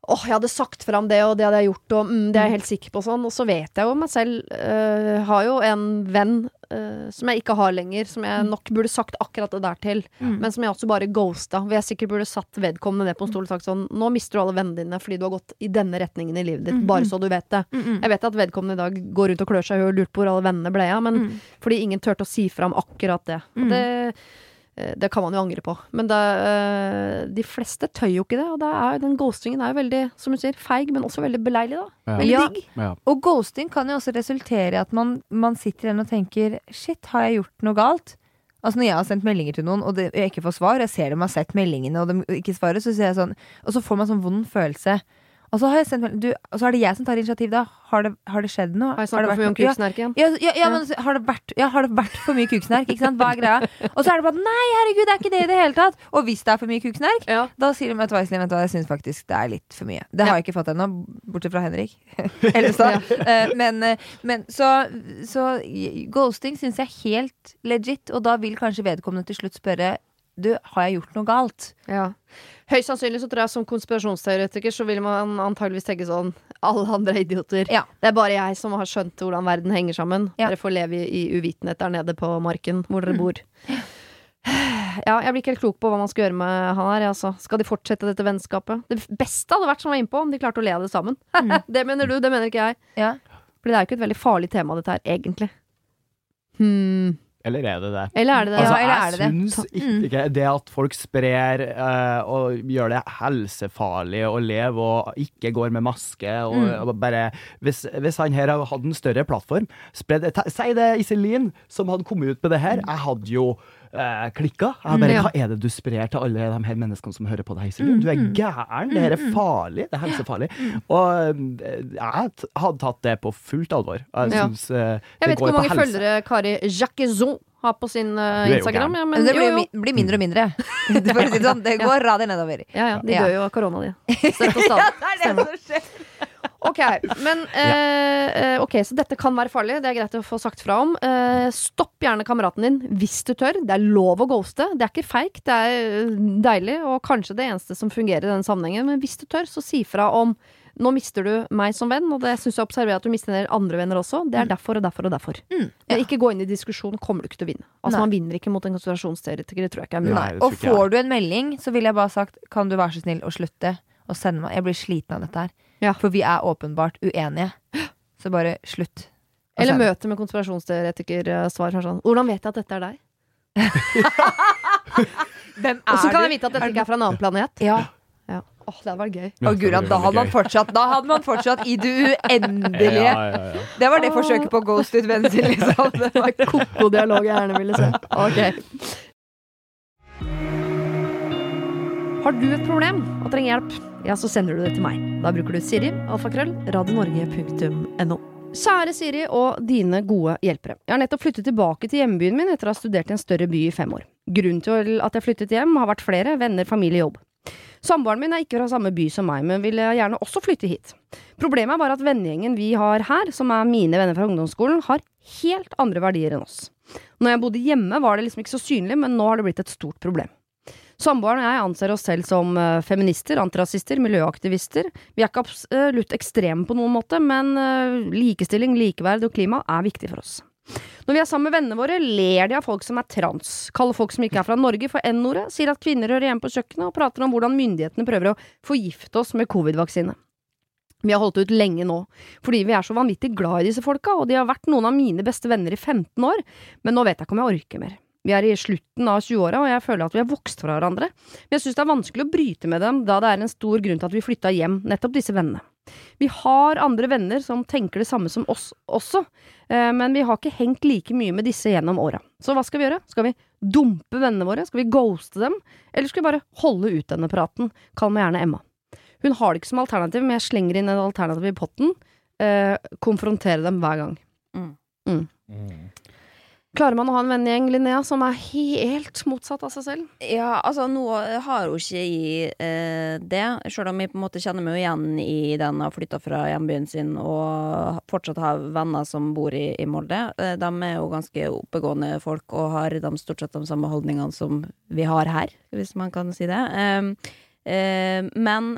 Åh, jeg hadde sagt fram det, og det hadde jeg gjort, og mm, det er jeg helt sikker på sånn. Og så vet jeg jo meg selv uh, Har jo en venn eh, som jeg ikke har lenger, som jeg nok burde sagt akkurat det der til. Men som jeg også bare ghosta. Hvor jeg sikkert burde satt vedkommende ned på en stol og sagt sånn Nå mister du alle vennene dine fordi du har gått i denne retningen i livet ditt. Bare så du vet det. Jeg vet at vedkommende i dag går rundt og klør seg i huet og lurer på hvor alle vennene ble av, men fordi ingen turte å si fram akkurat det. Og det det kan man jo angre på. Men det, eh, de fleste tør jo ikke det. Og det er, den ghostingen er jo veldig, som du sier, feig, men også veldig beleilig, da. Ja. Veldig Ja. digg. Ja. Og ghosting kan jo også resultere i at man, man sitter igjen og tenker Shit, har jeg gjort noe galt? Altså Når jeg har sendt meldinger til noen, og det, jeg ikke får svar, jeg ser dem har sett meldingene, og de ikke svarer, så sier jeg sånn Og så får man sånn vond følelse. Og så, sendt, du, og så er det jeg som tar initiativ da. Har det, har det skjedd noe? Har jeg snakka for mye om kuksnerk igjen? Ja, ja, ja, men har det, vært, ja, har det vært for mye kuksnerk? Ikke sant? Hva er greia? Og så er det bare Nei, herregud, det er ikke det i det hele tatt! Og hvis det er for mye kuksnerk, Ja. da sier de vet du hva, Iselin, vet du hva, jeg syns faktisk det er litt for mye. Det har jeg ikke fått ennå, bortsett fra Henrik. Ellestad. Eh, men, eh, men så, så ghosting syns jeg er helt legit, og da vil kanskje vedkommende til slutt spørre Du, har jeg gjort noe galt? Ja. Høyst sannsynlig så tror jeg som konspirasjonsteoretiker så vil man antageligvis tenke sånn Alle andre er idioter. Ja. Det er bare jeg som har skjønt hvordan verden henger sammen. Ja. Dere får leve i, i uvitenhet der nede på marken hvor dere bor. Ja, jeg blir ikke helt klok på hva man skal gjøre med han her. Altså. Skal de fortsette dette vennskapet? Det beste hadde vært som var innpå, om de klarte å le av det sammen. det mener du, det mener ikke jeg. Ja. For det er jo ikke et veldig farlig tema, dette her, egentlig. Hmm. Eller er det det? Eller er det det? Ja, Altså, er jeg det syns det? ikke det at folk sprer uh, og gjør det helsefarlig å leve og ikke går med maske og, Mm. og bare hvis, hvis han her hadde en større plattform spred, Si det Iselin som hadde kommet ut med det her. Jeg hadde jo uh, klikka. Jeg bare, Mm, ja. Hva er det du sprer til alle de her menneskene som hører på deg, Iselin? Du er Mm, gæren. Det her er farlig. Det er helsefarlig. Og eh, jeg hadde tatt det på fullt alvor. Jeg Ja. syns eh, Jeg det vet ikke hvor mange helse. følgere Kari Jacquezon har på sin eh, jo Instagram. Ja, Men men det blir, jo. mi- blir mindre og mindre. Det sånn, det går radig nedover. Ja, ja, de dør jo av korona, de. er det som Stemmer. Ok, men eh, eh, Ok, så dette kan være farlig. Det er greit å få sagt fra om. Eh, stopp gjerne kameraten din hvis du tør. Det er lov å ghoste. Det er ikke feigt, det er eh, deilig, og kanskje det eneste som fungerer i den sammenhengen. Men hvis du tør, så si fra om nå mister du meg som venn, og det syns jeg observerer at du mister andre venner også. Det er derfor og derfor og derfor. Mm, Men ikke gå inn i diskusjon, kommer du ikke til å vinne. Altså Nei. Man vinner ikke mot en konsentrasjonsteoretiker, det tror jeg ikke er mulig. Nei. Og får du en melding, så ville jeg bare sagt Kan du være så snill å slutte å sende meg Jeg blir sliten av dette her. Ja. For vi er åpenbart uenige. Så bare slutt. Eller møte med konspirasjonsteoretiker-svar. Sånn, Hvordan vet jeg at dette er deg? Hvem er du? Og så kan jeg vite at dette ikke er fra en annen planet. Ja. Ja. Åh, det hadde vært gøy. Ja, gud, da hadde man fortsatt Da hadde man fortsatt i det uendelige. Ja, ja, ja. Det var det forsøket på ghost ut Venstre, liksom. Det var Koko dialog jeg gjerne ville se. Ok. Har du et problem og trenger hjelp, ja, så sender du det til meg. Da bruker du Siri, alfakrøll, radionorge.no. Kjære Siri og dine gode hjelpere. Jeg har nettopp flyttet tilbake til hjembyen min etter å ha studert i en større by i fem år. Grunnen til at jeg flyttet hjem har vært flere, venner, familie, jobb. Samboeren min er ikke fra samme by som meg, men ville gjerne også flytte hit. Problemet bare at vennegjengen vi har her, som er mine venner fra ungdomsskolen, har helt andre verdier enn oss. Når jeg bodde hjemme var det liksom ikke så synlig, men nå har det blitt et stort problem. Samboeren og jeg anser oss selv som eh, feminister, antirasister, miljøaktivister. Vi er ikke absolutt ekstreme på noen måte, men eh, likestilling, likeverd og klima er viktig for oss. Når vi er sammen med vennene våre, ler de av folk som er trans, kaller folk som ikke er fra Norge for N-ordet, sier at kvinner hører hjemme på kjøkkenet, og prater om hvordan myndighetene prøver å forgifte oss med covid-vaksine. Vi har holdt ut lenge nå, fordi vi er så vanvittig glad i disse folka, og de har vært noen av mine beste venner i 15 år, men nå vet jeg ikke om jeg orker mer. Vi er i slutten av 20-åra, og jeg føler at vi har vokst fra hverandre. Men jeg syns det er vanskelig å bryte med dem, da det er en stor grunn til at vi flytta hjem, nettopp disse vennene. Vi har andre venner som tenker det samme som oss også, eh, men vi har ikke hengt like mye med disse gjennom åra. Så hva skal vi gjøre? Skal vi dumpe vennene våre? Skal vi ghoste dem? Eller skal vi bare holde ut denne praten? Kall meg gjerne Emma. Hun har det ikke som alternativ, men jeg slenger inn et alternativ i potten. Eh, konfrontere dem hver gang. Mm. Klarer man å ha en vennegjeng, Linnea, som er helt motsatt av seg selv? Ja, altså nå har hun ikke i eh, det, selv om jeg på en måte kjenner meg igjen i den har flytta fra hjembyen sin og fortsatt har venner som bor i, i Molde. Eh, de er jo ganske oppegående folk og har de stort sett de samme holdningene som vi har her, hvis man kan si det. Eh, eh, men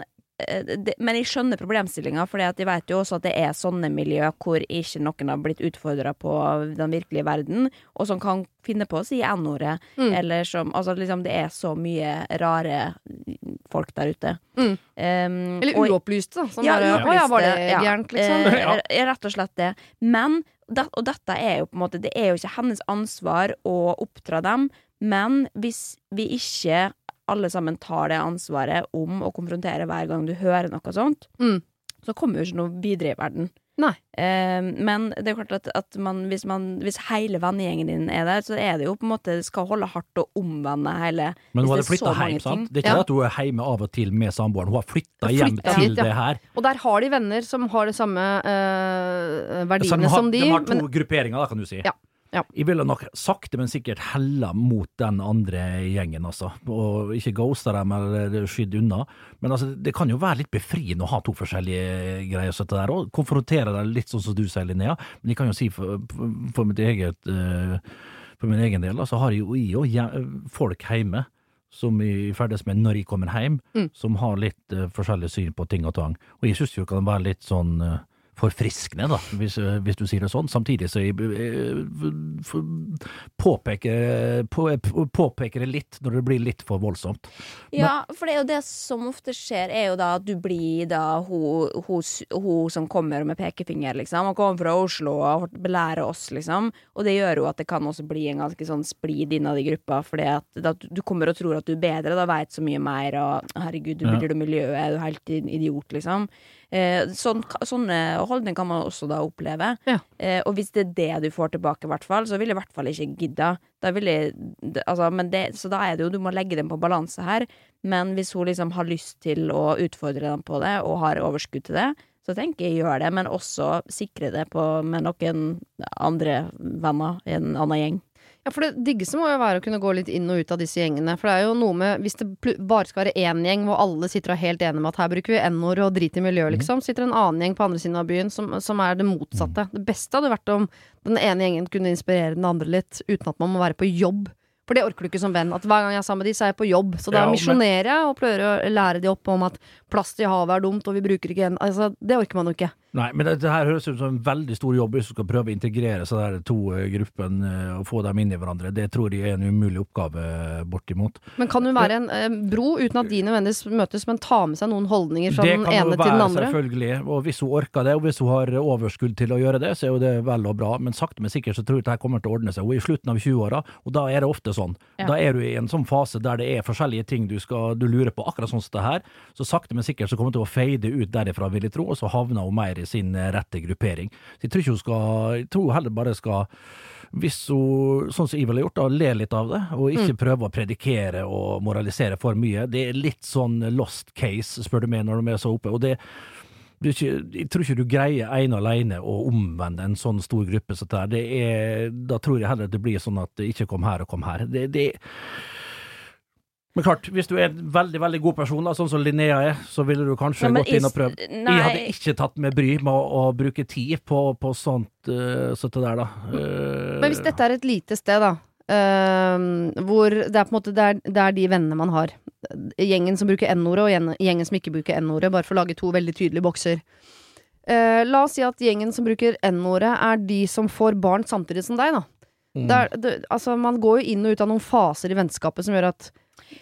det, men jeg skjønner problemstillinga, for jeg vet jo også at det er sånne miljø hvor ikke noen har blitt utfordra på den virkelige verden, og som kan finne på å si N-ordet, Mm. eller som Altså, liksom, det er så mye rare folk der ute. Mm. Um, Eller uopplyste, da. Sånn ja, bare, Å ja, var det gærent, liksom? Eh, Ja. rett og slett det. Men, det, og dette er jo på en måte Det er jo ikke hennes ansvar å oppdra dem, men hvis vi ikke alle sammen tar det ansvaret om å konfrontere hver gang du hører noe sånt, Mm. så kommer jo ikke noe videre i verden. Nei. Eh, men det er klart at, at man, hvis, man, hvis hele vennegjengen din er der, så er det jo på en måte skal holde hardt å omvende hele Men hun hadde det flytta hjem, sant? Det er ikke Ja. det at hun er hjemme av og til med samboeren, hun har flytta hjem flyttet til hit, ja. det her. Og der har de venner som har de samme eh, verdiene de har, som de. de har to men, grupperinger, da, kan du si. Ja, ja. Jeg ville nok sakte, men sikkert hella mot den andre gjengen, altså. Og ikke ghosta dem eller skydd unna. Men altså, det kan jo være litt befriende å ha to forskjellige greier sånn der, og konfrontere deg litt sånn som du sier, Linnea. Men jeg kan jo si for, for mitt eget eh, For min egen del, altså har jeg jo jeg folk hjemme som vi ferdes med når jeg kommer hjem, Mm. som har litt uh, forskjellig syn på ting og tang. Og jeg syns jo det kan være litt sånn eh, forfriskende, da, hvis, hvis du sier det sånn. Samtidig så eh, påpeker, på, påpeker det litt når det blir litt for voldsomt. Ja, for det er jo det som ofte skjer, er jo da at du blir da hun, hun, hun som kommer med pekefinger, liksom. Og kommer fra Oslo og belærer oss, liksom. Og det gjør jo at det kan også bli en ganske sånn splid innad i gruppa, fordi at du kommer og tror at du er bedre, da veit så mye mer, og herregud, du Ja. blir du miljøet, er du helt idiot, liksom. Eh, sånn, sånne holdninger kan man også da oppleve. Ja. Eh, og hvis det er det du får tilbake, fall, så vil jeg i hvert fall ikke gidda. Da jeg, altså, men det, så da er det jo, du må legge dem på balanse her. Men hvis hun liksom har lyst til å utfordre dem på det, og har overskudd til det, så tenker jeg gjør det, men også sikre det på, med noen andre venner i en annen gjeng. Ja, for det diggeste må jo være å kunne gå litt inn og ut av disse gjengene. For det er jo noe med Hvis det bare skal være én gjeng hvor alle sitter og er helt enige med at her bruker vi n-ord og drit i miljøet, liksom, sitter en annen gjeng på andre siden av byen som, som er det motsatte. Det beste hadde vært om den ene gjengen kunne inspirere den andre litt, uten at man må være på jobb. For det orker du ikke som venn. At hver gang jeg er sammen med de, så er jeg på jobb. Så da Ja, misjonerer jeg og prøver å lære de opp om at plast i havet er dumt, og vi bruker ikke en Altså, det orker man jo ikke. Nei, men dette her høres ut som en veldig stor jobb hvis du skal prøve å integrere så der to eh, gruppene eh, og få dem inn i hverandre. Det tror jeg er en umulig oppgave, eh, bortimot. Men kan hun være en bro uten at de nødvendigvis møtes, men ta med seg noen holdninger fra den ene være, til den andre? Det kan hun være, selvfølgelig. Og hvis hun orker det, og hvis hun har overskudd til å gjøre det, så er jo det vel og bra. Men sakte, men sikkert så tror jeg det her kommer til å ordne seg. Hun er i slutten av 20-åra, og da er det ofte sånn. Ja. Da er du i en sånn fase der det er forskjellige ting du, skal, du lurer på, akkurat sånn som det her. Så sakte, men sikkert så kommer hun til å fade ut derifra, vil jeg tro, og så havner hun mer i sin eh, rette gruppering. Så jeg tror ikke hun skal Jeg tror hun heller bare skal hvis hun, sånn som jeg ville gjort, da, le litt av det, og ikke prøve å predikere og moralisere for mye. Det er litt sånn lost case, spør du meg, når de er så oppe. Og det, ikke, jeg tror ikke du greier ene alene å omvende en sånn stor gruppe Så er, da tror jeg heller at det blir sånn at det ikke kom her og kom her. Det, det men klart, hvis du er en veldig veldig god person, da, sånn som Linnea er, så ville du kanskje Nei, gått inn og prøvd. Jeg hadde ikke tatt med bry med å, å bruke tid på, på sånt uh, sånt der, da. Uh, Men hvis dette er et lite sted, da. uh, hvor det er på en måte det er, det er de vennene man har. Gjengen som bruker n-ordet, og gjengen, som ikke bruker n-ordet. Bare for å lage to veldig tydelige bokser. Eh, la oss si at gjengen som bruker n-ordet, er de som får barn samtidig som deg, da. mm. Det er, det, altså, man går jo inn og ut av noen faser i vennskapet som gjør at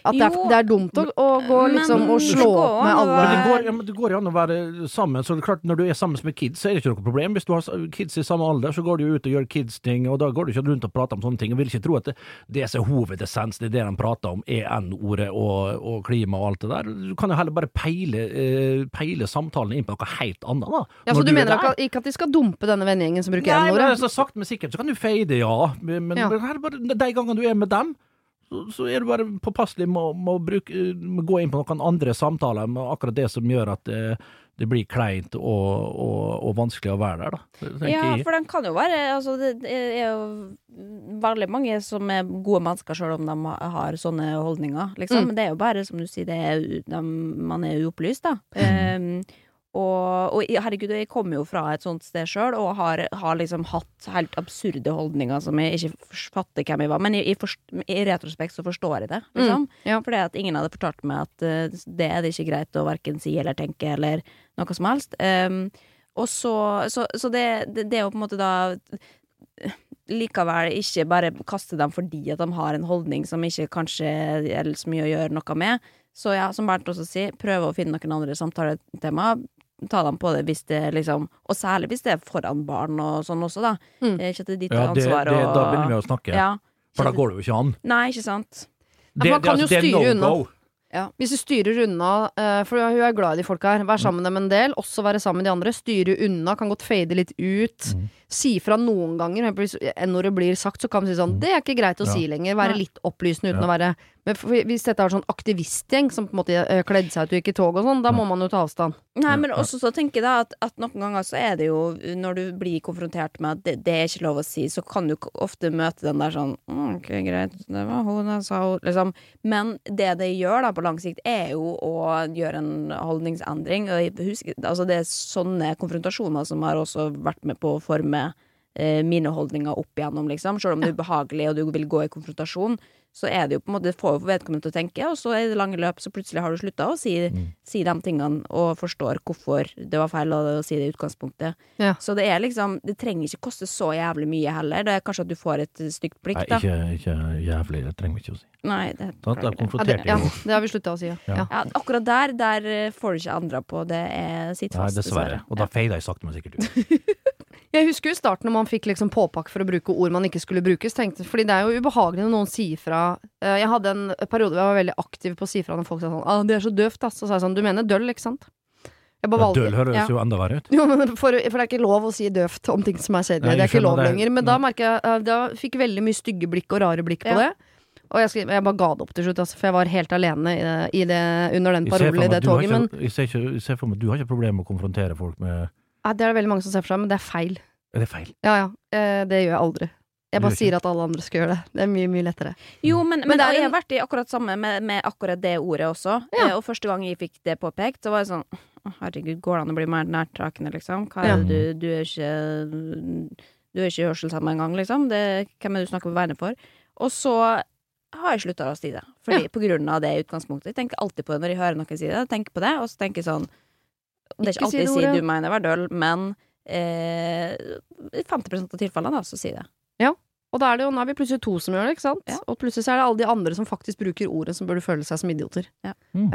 at det er, det er dumt å, å gå men liksom og slå opp med alle Men det, går, ja, men det går jo an å være sammen. Så det er klart, Når du er sammen med kids, så er det ikke noe problem. Hvis du har kids i samme alder, så går du jo ut og gjør kids-ting, og da går du ikke rundt og prater om sånne ting. Jeg vil ikke tro at det, det som er hovedessens, det er det de prater om, er N-ordet og, og klima og alt det der. Du kan jo heller bare peile, eh, peile samtalen inn på noe helt annet, da. Ja, Så du, du er mener der. ikke, ikke at de skal dumpe denne vennegjengen som bruker Nei, men n-ordet? altså, sakte, men sikkert så kan du fade, ja. Men, men Ja. her bare, de gangene du er med dem, så, er du bare påpasselig med, å- med å bruke, med å gå inn på noen andre samtaler med akkurat det som gjør at det, det blir kleint og, og, og vanskelig å være der, da. Ja, jeg. for den kan jo være altså, Det er jo veldig mange som er gode mennesker, sjøl om de har sånne holdninger. Liksom. Mm. Men det er jo bare, som du sier, det er, de, man er uopplyst, da. Um, og, og herregud, jeg kommer jo fra et sånt sted sjøl, og har, har liksom hatt helt absurde holdninger som jeg ikke fatter hvem jeg var. Men i, i, forst, i retrospekt så forstår jeg det, liksom. ja. Fordi at ingen hadde fortalt meg at uh, det er det ikke greit å verken si eller tenke eller noe som helst. Um, og så, så, så det, det, det er jo på en måte da Likevel ikke bare kaste dem fordi at de har en holdning som ikke kanskje er så mye å gjøre noe med. Så ja, som Bernt også sier, prøve å finne noen andre samtaletema. Ta dem på det hvis det liksom Og særlig hvis det er foran barn og sånn også, da. Mm. Eh, Ikke at det er ditt Ja, det, det, ansvar å da begynner vi å snakke, ja, for da går det jo ikke an. Nei, ikke sant. Ja, man kan jo det er styre unna. no-go. Hvis du styrer unna, eh, for hun er glad i de folka her, vær sammen med dem en del, også være sammen med de andre. Styre unna, kan godt fade litt ut. Mhm. Si fra noen ganger. Når det Hvis n-ordet blir sagt, så kan man si sånn Det er ikke greit å Ja. si lenger. Være litt opplysende uten Ja. å være hvis dette er sånn aktivistgjeng som på en måte eh, kledde seg ut og gikk i tog og sånn, da må man jo ta avstand. Nei, men også så tenker jeg da at, at noen ganger så er det jo Når du blir konfrontert med at det, det er ikke lov å si, så kan du ofte møte den der sånn «Mm, Ok, greit, det var hun jeg sa hun liksom. Men det det gjør da på lang sikt, er jo å gjøre en holdningsendring. Og husker, altså det er sånne konfrontasjoner som har også vært med på å forme mine holdninger opp igjennom, liksom. Selv om det er ubehagelig og du vil gå i konfrontasjon, så er det jo på en måte Det får jo vedkommende til å tenke, og så i det lange løp så plutselig har du slutta å si, si de tingene og forstår hvorfor det var feil å si det i utgangspunktet. Ja. Så det er liksom Det trenger ikke koste så jævlig mye heller. Det er kanskje at du får et stygt blikk, Nei, ikke, ikke jævlig, det trenger vi ikke å si. Nei, det da De det. Ja, det, ja, jo det har vi slutta å si, ja. Ja. ja. Akkurat der, der eh, får du ikke endra på. Det er sitt fast, dessverre. Og da feida jeg sakte, men sikkert ut. Jeg husker jo starten når man fikk liksom påpakke for å bruke ord man ikke skulle brukes. Tenkte, fordi det er jo ubehagelig når noen sier fra. Eh, Jeg hadde en periode hvor jeg var veldig aktiv på å si fra når folk sa sånn ah, 'Det er så døvt', ass. Så sa jeg sånn 'Du mener døll, ikke sant?' Jeg bare Ja, døl høres ja. jo enda verre ut. Jo, men for, for det er ikke lov å si døvt om ting som er kjedelig. Det er ikke lov det. lenger. Men da merker jeg eh, Da fikk jeg veldig mye stygge blikk og rare blikk på Ja. det. Og jeg, jeg bare ga det opp til slutt, altså, for jeg var helt alene i det, i det, under den parolen i det toget. Men ikke- jeg ser jeg ser for meg at du har ikke problemer med å konfrontere folk med det er det veldig mange som ser for seg, men det er feil. Er det feil? Ja ja, eh, det gjør jeg aldri. Jeg bare sier at alle andre skal gjøre det. Det er mye, mye lettere. Jo, men, men, Men er jeg har vært i akkurat samme med, med akkurat det ordet også. Ja. Eh, og første gang jeg fikk det påpekt, så var jeg sånn Herregud, går det an å bli mer nærtrakende, liksom? Hva er det du, du er ikke Du er ikke hørselshemma engang, liksom. Det, hvem er det du snakker på vegne for? Og så har jeg slutta å si det. Fordi, På grunn av det utgangspunktet. Jeg tenker alltid på det når jeg hører noen si det. Jeg tenker på det, og så tenker jeg sånn Det er Ikke ikke alltid si, si sier du mener var døll, men eh, i 50% av tilfellene, da, så si det. Ja. Og da er det jo, nå er vi plutselig to som gjør det, ikke sant? Ja. Og plutselig så er det alle de andre som faktisk bruker ordet, som burde føle seg som idioter. Ja. Mm.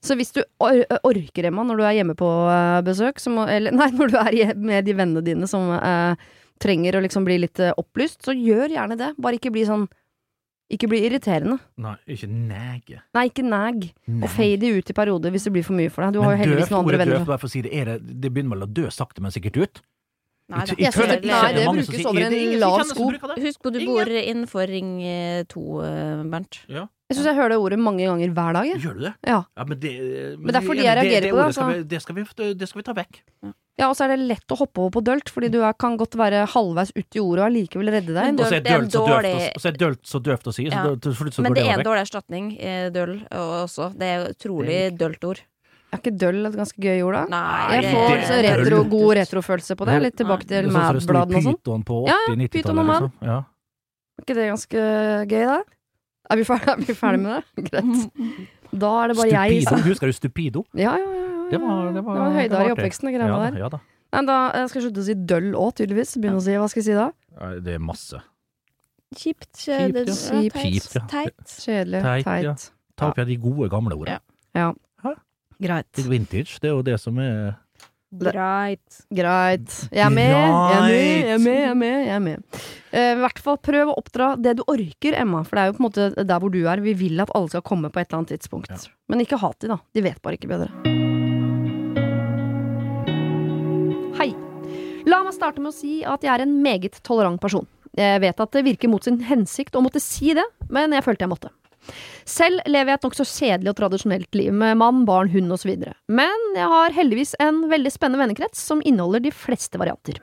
Så hvis du or orker, Emma, når du er hjemme på uh, besøk, så må, eller nei, når du er med de vennene dine som uh, trenger å liksom bli litt uh, opplyst, så gjør gjerne det. Bare ikke bli sånn Ikke bli irriterende. Nei, ikke nege. Nei, ikke nag. Og fade de ut i perioder hvis det blir for mye for deg. Du har jo heldigvis noen andre ordet venner. døvt, bare for å si det, er det, det begynner vel å dø sakte, men sikkert ut? Nei, det, jeg Jeg nei, det det brukes over er en lav sko. Husk på du bor innenfor Ring 2, Bernt. Ja, Jeg syns jeg hører det ordet mange ganger hver dag. jeg. gjør du det? Ja. men det, Men det er fordi jeg reagerer på det, Skal altså. vi, det, skal vi, det skal vi ta vekk. ja, og så er det lett å hoppe over på dølt, fordi du er, kan godt være halvveis uti ordet og allikevel redde deg. Og så er Dølt så døvt og så er dølt så døvt å si, så Ja. så Men det det er en dårlig erstatning, eh, døll også. Det er utrolig dølt ord. Er ikke døll et ganske gøy ord, da? Nei, Jeg får det- retro, god retrofølelse på det. Litt tilbake til sånn det Mad-bladene og sånn. Ja, ja, Python og Mad. Liksom. Ja. Er ikke det ganske gøy, da? Er vi ferdig, er ferdig med det? Greit. Da er det bare jeg som Husker du Stupido? Ja, ja, ja. Ja, Det var, det det var, var det i oppveksten, de greiene ja, der. Ja da. Nei, da jeg skal jeg slutte å si døll òg, tydeligvis. Begynne å si Hva skal jeg si da? Det er masse. Kjipt. Kjipt, ja. Kjipt, ja. Teit. Kjedelig. Teit, Teit. ja. Ta opp igjen de gode, gamle ordene. Ja. Hæ? Greit. Litt vintage, det er jo det som er Greit. Greit. Jeg er med, jeg er med, jeg er med. Jeg er med, jeg er med. Uh, I hvert fall prøv å oppdra det du orker, Emma. For det er jo på en måte der hvor du er. Vi vil at alle skal komme på et eller annet tidspunkt. Ja. Men ikke hat de, da. De vet bare ikke bedre. La meg starte med å si at jeg er en meget tolerant person. Jeg vet at det virker mot sin hensikt å måtte si det, men jeg følte jeg måtte. Selv lever jeg et nokså kjedelig og tradisjonelt liv med mann, barn, hund osv. Men jeg har heldigvis en veldig spennende vennekrets som inneholder de fleste varianter.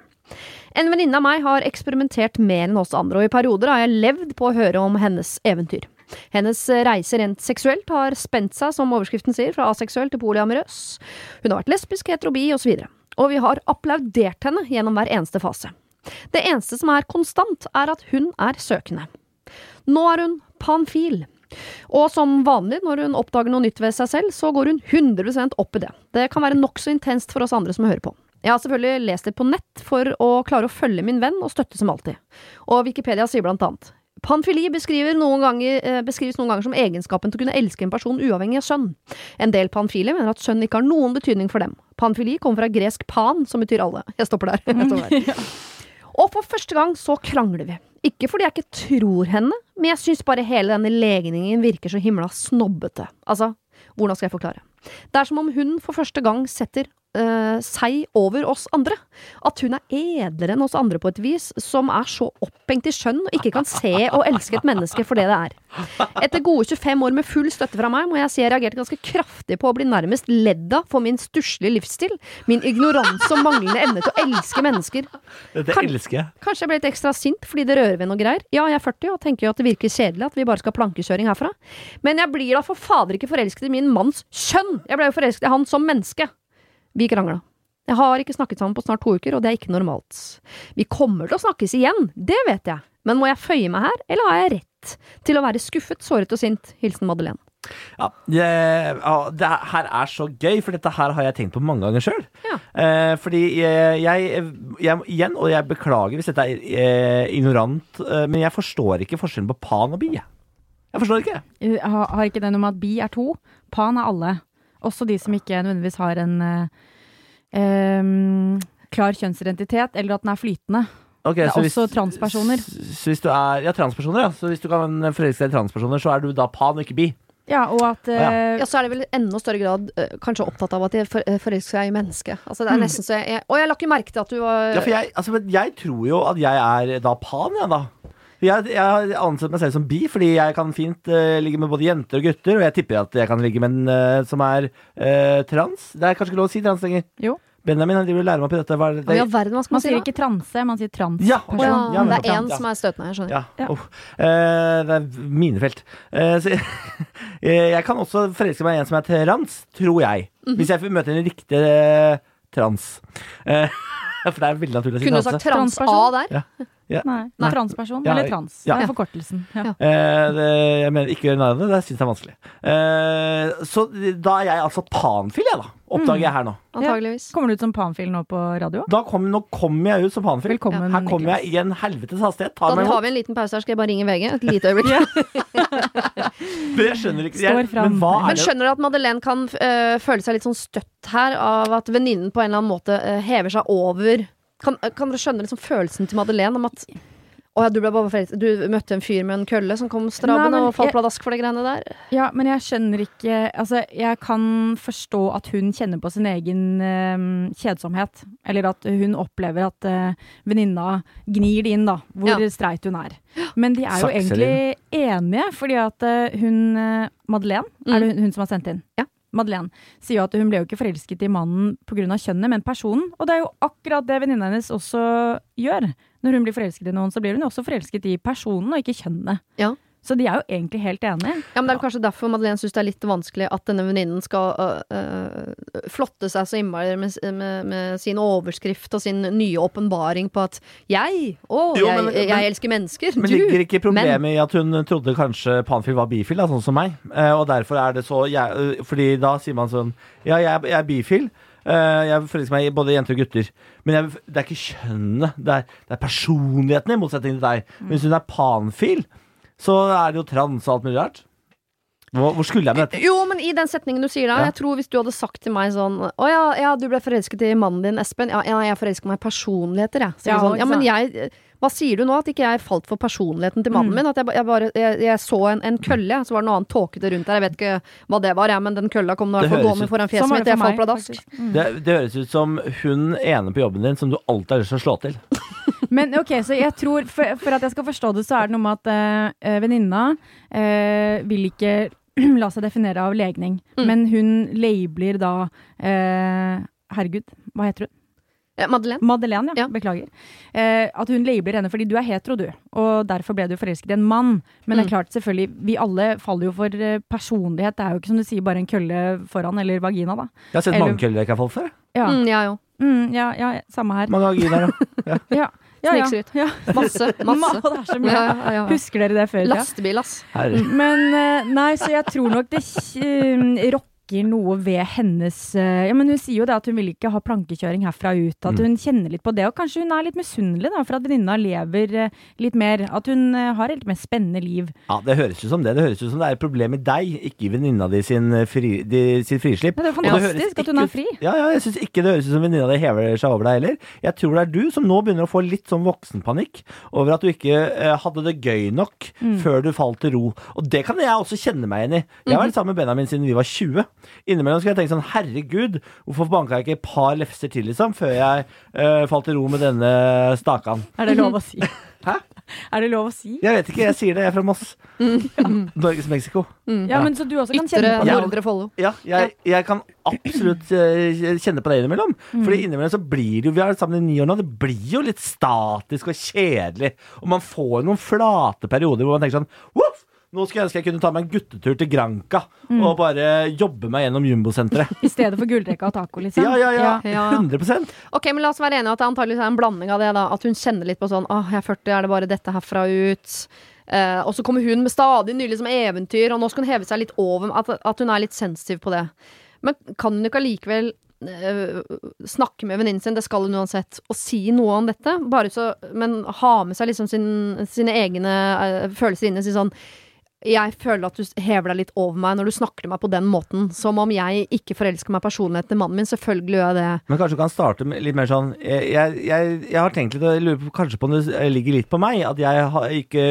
En venninne av meg har eksperimentert mer enn oss andre, og i perioder har jeg levd på å høre om hennes eventyr. Hennes reise rent seksuelt har spent seg, som overskriften sier, fra aseksuell til polyamorøs. Hun har vært lesbisk, heterobi osv. Og vi har applaudert henne gjennom hver eneste fase. Det eneste som er konstant, er at hun er søkende. Nå er hun panfil. Og som vanlig når hun oppdager noe nytt ved seg selv, så går hun 100 opp i det. Det kan være nokså intenst for oss andre som hører på. Jeg har selvfølgelig lest det på nett for å klare å følge min venn og støtte som alltid. Og Wikipedia sier blant annet Panfili beskriver noen ganger, eh, beskrives noen ganger som egenskapen til å kunne elske en person uavhengig av sønn. En del panfile mener at sønn ikke har noen betydning for dem. Panfili kommer fra gresk pan, som betyr alle. Jeg stopper der. Jeg stopper der. Og for første gang så krangler vi. Ikke fordi jeg ikke tror henne, men jeg syns bare hele denne legningen virker så himla snobbete. Altså, hvordan skal jeg forklare? Det er som om hun for første gang setter eh, seg over oss andre. At hun er edlere enn oss andre på et vis, som er så opphengt i skjønn og ikke kan se og elske et menneske for det det er. Etter gode 25 år med full støtte fra meg, må jeg si jeg reagerte ganske kraftig på å bli nærmest ledd av for min stusslige livsstil, min ignoranse og manglende evne til å elske mennesker. Dette Kan- elsker jeg. Kanskje jeg ble litt ekstra sint fordi det rører ved noe greier. Ja, jeg er 40 og tenker jo at det virker kjedelig at vi bare skal ha plankekjøring herfra. Men jeg blir da for fader ikke forelsket i min manns kjønn! Jeg ble jo forelsket i han som menneske. Vi krangla. Jeg har ikke snakket sammen på snart to uker, og det er ikke normalt. Vi kommer til å snakkes igjen, det vet jeg, men må jeg føye meg her, eller har jeg rett til å være skuffet, såret og sint? Hilsen Madeleine. Ja, det, det her er så gøy, for dette her har jeg tenkt på mange ganger sjøl. Ja. Eh, fordi jeg, jeg, jeg Igjen, og jeg beklager hvis dette er eh, ignorant, eh, men jeg forstår ikke forskjellen på pan og bi. jeg. Forstår ikke. Uh, Har, har ikke det noe med at bi er to? Pan er alle. Også de som ikke nødvendigvis har en eh, em, klar kjønnsidentitet, eller at den er flytende. Okay, Det er så hvis- også transpersoner. Så hvis du er Ja, transpersoner, ja. Så hvis du kan forelske deg i transpersoner, så er du da pan og ikke bi. Ja, og at uh, Ja, så er det vel i enda større grad uh, kanskje opptatt av at de for, eh, forelsker seg i mennesket. Altså, det er nesten så jeg, jeg Og jeg la ikke merke til at du var Ja, for jeg, altså, men jeg tror jo at jeg er da pan, jeg, da. Jeg, jeg har ansett meg selv som bi, fordi jeg kan fint uh, ligge med både jenter og gutter. Og jeg tipper at jeg kan ligge med en uh, som er uh, trans. Det er kanskje ikke lov å si trans lenger. Jo. Benjamin han driver og lærer meg på dette. Hva er det? All verden skal man man si sier ikke transe, man sier Ja, oh, ja, Ja, det er ja. én som er støtende, jeg skjønner. Ja. Ja. Oh. Eh, det er minefelt. Eh, så, jeg kan også forelske meg i en som er trans, tror jeg. Mhm. Hvis jeg møter en riktig trans. Eh, for det er veldig naturlig å si Kunne du sagt trans A Transperson? Der? Nei, Nei. transperson Ja, eller trans. ja. Det er forkortelsen. Ja. Ja. Eh, det, jeg mener ikke gjør narr av det, det syns jeg er vanskelig. Eh, så da er jeg altså panfil, jeg, da. Oppdager jeg her nå. Antageligvis. Kommer du ut som panfil nå på radio? Da kom, nå kommer jeg ut som panfil. Velkommen, Her kommer jeg i en helvetes hastighet. Ta Da meg tar vi en liten pause her, skal jeg bare ringe VG. Et lite øyeblikk. Men jeg skjønner ikke jeg, Men hva Men er det skjønner du at Madeleine kan øh, føle seg litt sånn støtt her av at venninnen på en eller annen måte øh, hever seg over Kan, kan dere skjønne liksom følelsen til Madeleine om at å ja, du, ble bare forelsket. du møtte en fyr med en kølle som kom strabbende Nei, og falt pladask for de greiene der? Ja, men jeg skjønner ikke Altså, jeg kan forstå at hun kjenner på sin egen eh, kjedsomhet. Eller at hun opplever at uh, venninna gnir det inn, da, hvor Ja. streit hun er. Men de er jo Sakser egentlig enige, fordi at eh, hun eh, Madeleine, Mm. er det hun, hun som har sendt inn? Ja. Madeleine sier jo at hun ble jo ikke forelsket i mannen pga. kjønnet, men personen. Og det er jo akkurat det venninna hennes også gjør. Når hun blir forelsket i noen, så blir hun jo også forelsket i personen, og ikke kjønnet. Ja. Så de er jo egentlig helt enige. Ja, men Det er kanskje derfor Madeleine syns det er litt vanskelig at denne venninnen skal øh, øh, flotte seg så innmari med, med, med sin overskrift og sin nye åpenbaring på at jeg, å, Jo, jeg, men- jeg, men- elsker mennesker. Men du, ligger ikke problemet men- i at hun trodde kanskje panfil var bifil, da, sånn som meg? Eh, og derfor er det så jeg, øh, Fordi da sier man sånn Ja, jeg, er- jeg er bifil. Eh, jeg forelsker meg i både jenter og gutter. Men jeg, det er ikke kjønnet, det er, det er personligheten, i motsetning til deg. Men hvis hun er panfil, så er det jo trans og alt mulig rart. Hvor, hvor skulle jeg med dette? Jo, men i den setningen du sier da, Ja. jeg tror hvis du hadde sagt til meg sånn Å ja, ja du ble forelsket i mannen din, Espen. Ja, ja jeg forelsker meg i personligheter, jeg. Så Ja, sånn, ja, men jeg Hva sier du nå? At ikke jeg falt for personligheten til mannen Mm. min? At jeg, jeg bare jeg, jeg så en, en kølle, så var det noe annet tåkete rundt der. Jeg vet ikke hva det var, jeg, men den kølla kom nå i Det hvert fall gående foran fjeset Sånn mitt. det Jeg falt pladask. Mm. Det, det høres ut som hun ene på jobben din som du alltid har lyst til å slå til. Men ok, så jeg tror For, for at jeg skal forstå det, så er det noe med at uh, venninna uh, vil ikke la seg definere av legning. Mm. Men hun labeler da uh, Herregud, hva heter hun? Madeleine? Madeleine, ja. Ja. Beklager. Eh, at hun labeler henne fordi du er hetero, du. Og derfor ble du forelsket i en mann. Men det er Mm. klart, selvfølgelig, vi alle faller jo for personlighet. Det er jo ikke som du sier, bare en kølle foran, eller vagina, da. Jeg har sett Eller- mange køller jeg ikke har falt for. Ja, Mm, jeg òg. mm, ja, ja samme her. Mange vaginaer, da. Ja, ja, ja. Snikskryt. ja. Masse. Masse. Det er så mye. Ja, ja, ja. Husker dere det før? i tida? Lastebil, ass. Herre. Men eh, nei, så jeg tror nok det eh, rokker noe ved hennes eh, Ja, men hun sier jo det at hun vil ikke ha plankekjøring herfra ut. At Mm. hun kjenner litt på det. Og kanskje hun er litt misunnelig da, for at venninna lever eh, litt mer. At hun eh, har et litt mer spennende liv. Ja, Det høres ut som det. Det høres ut som det er et problem med deg, ikke i venninna di sin, fri, de, sin frislipp. Men det er høres fantastisk at hun er ut- fri. Ja, ja, jeg syns ikke det høres ut som venninna di hever seg over deg heller. Jeg tror det er du som nå begynner å få litt sånn voksenpanikk over at du ikke eh, hadde det gøy nok Mm. før du falt til ro. Og det kan jeg også kjenne meg igjen i. Jeg har vært sammen med Benjamin siden vi var 20. Innimellom skal jeg tenke sånn herregud, hvorfor banka jeg ikke et par lefser til, liksom, før jeg uh, falt til ro med denne stakan? Er det lov å si? Hæ? Er det lov å si? Jeg vet ikke, jeg sier det, jeg er fra Moss. Norges Mexico. Ja, men så du også kan Ytre kjenne på det? Nordre Follo. Ja, jeg, jeg kan absolutt eh, kjenne på det innimellom. Mm. Fordi innimellom så blir det jo Vi har vært sammen i ni år nå. Det blir jo litt statisk og kjedelig. Og man får noen flate perioder hvor man tenker sånn Voff! Nå skulle jeg ønske jeg kunne ta meg en guttetur til Granca Mm. og bare jobbe meg gjennom Jumbosenteret. I stedet for gullrekka og taco, liksom. Ja, ja, ja. Ja. 100 Ok, men La oss være enige at det antakeligvis er en blanding av det. da At hun kjenner litt på sånn Åh, jeg er 40, er det bare dette herfra ut? Eh, og så kommer hun med stadig nye liksom, eventyr, og nå skal hun heve seg litt over. At, at hun er litt sensitiv på det. Men kan hun ikke allikevel eh, snakke med venninnen sin, det skal hun uansett, og si noe om dette? Bare så, men ha med seg liksom sin, sine egne eh, følelser inn i si sånn jeg føler at du hever deg litt over meg når du snakker til meg på den måten. Som om jeg ikke forelsker meg personligheten til mannen min. Selvfølgelig gjør jeg det. Men kanskje du kan starte med litt mer sånn Jeg, jeg, jeg, jeg har tenkt litt og jeg lurer på, kanskje på om det ligger litt på meg. At jeg har ikke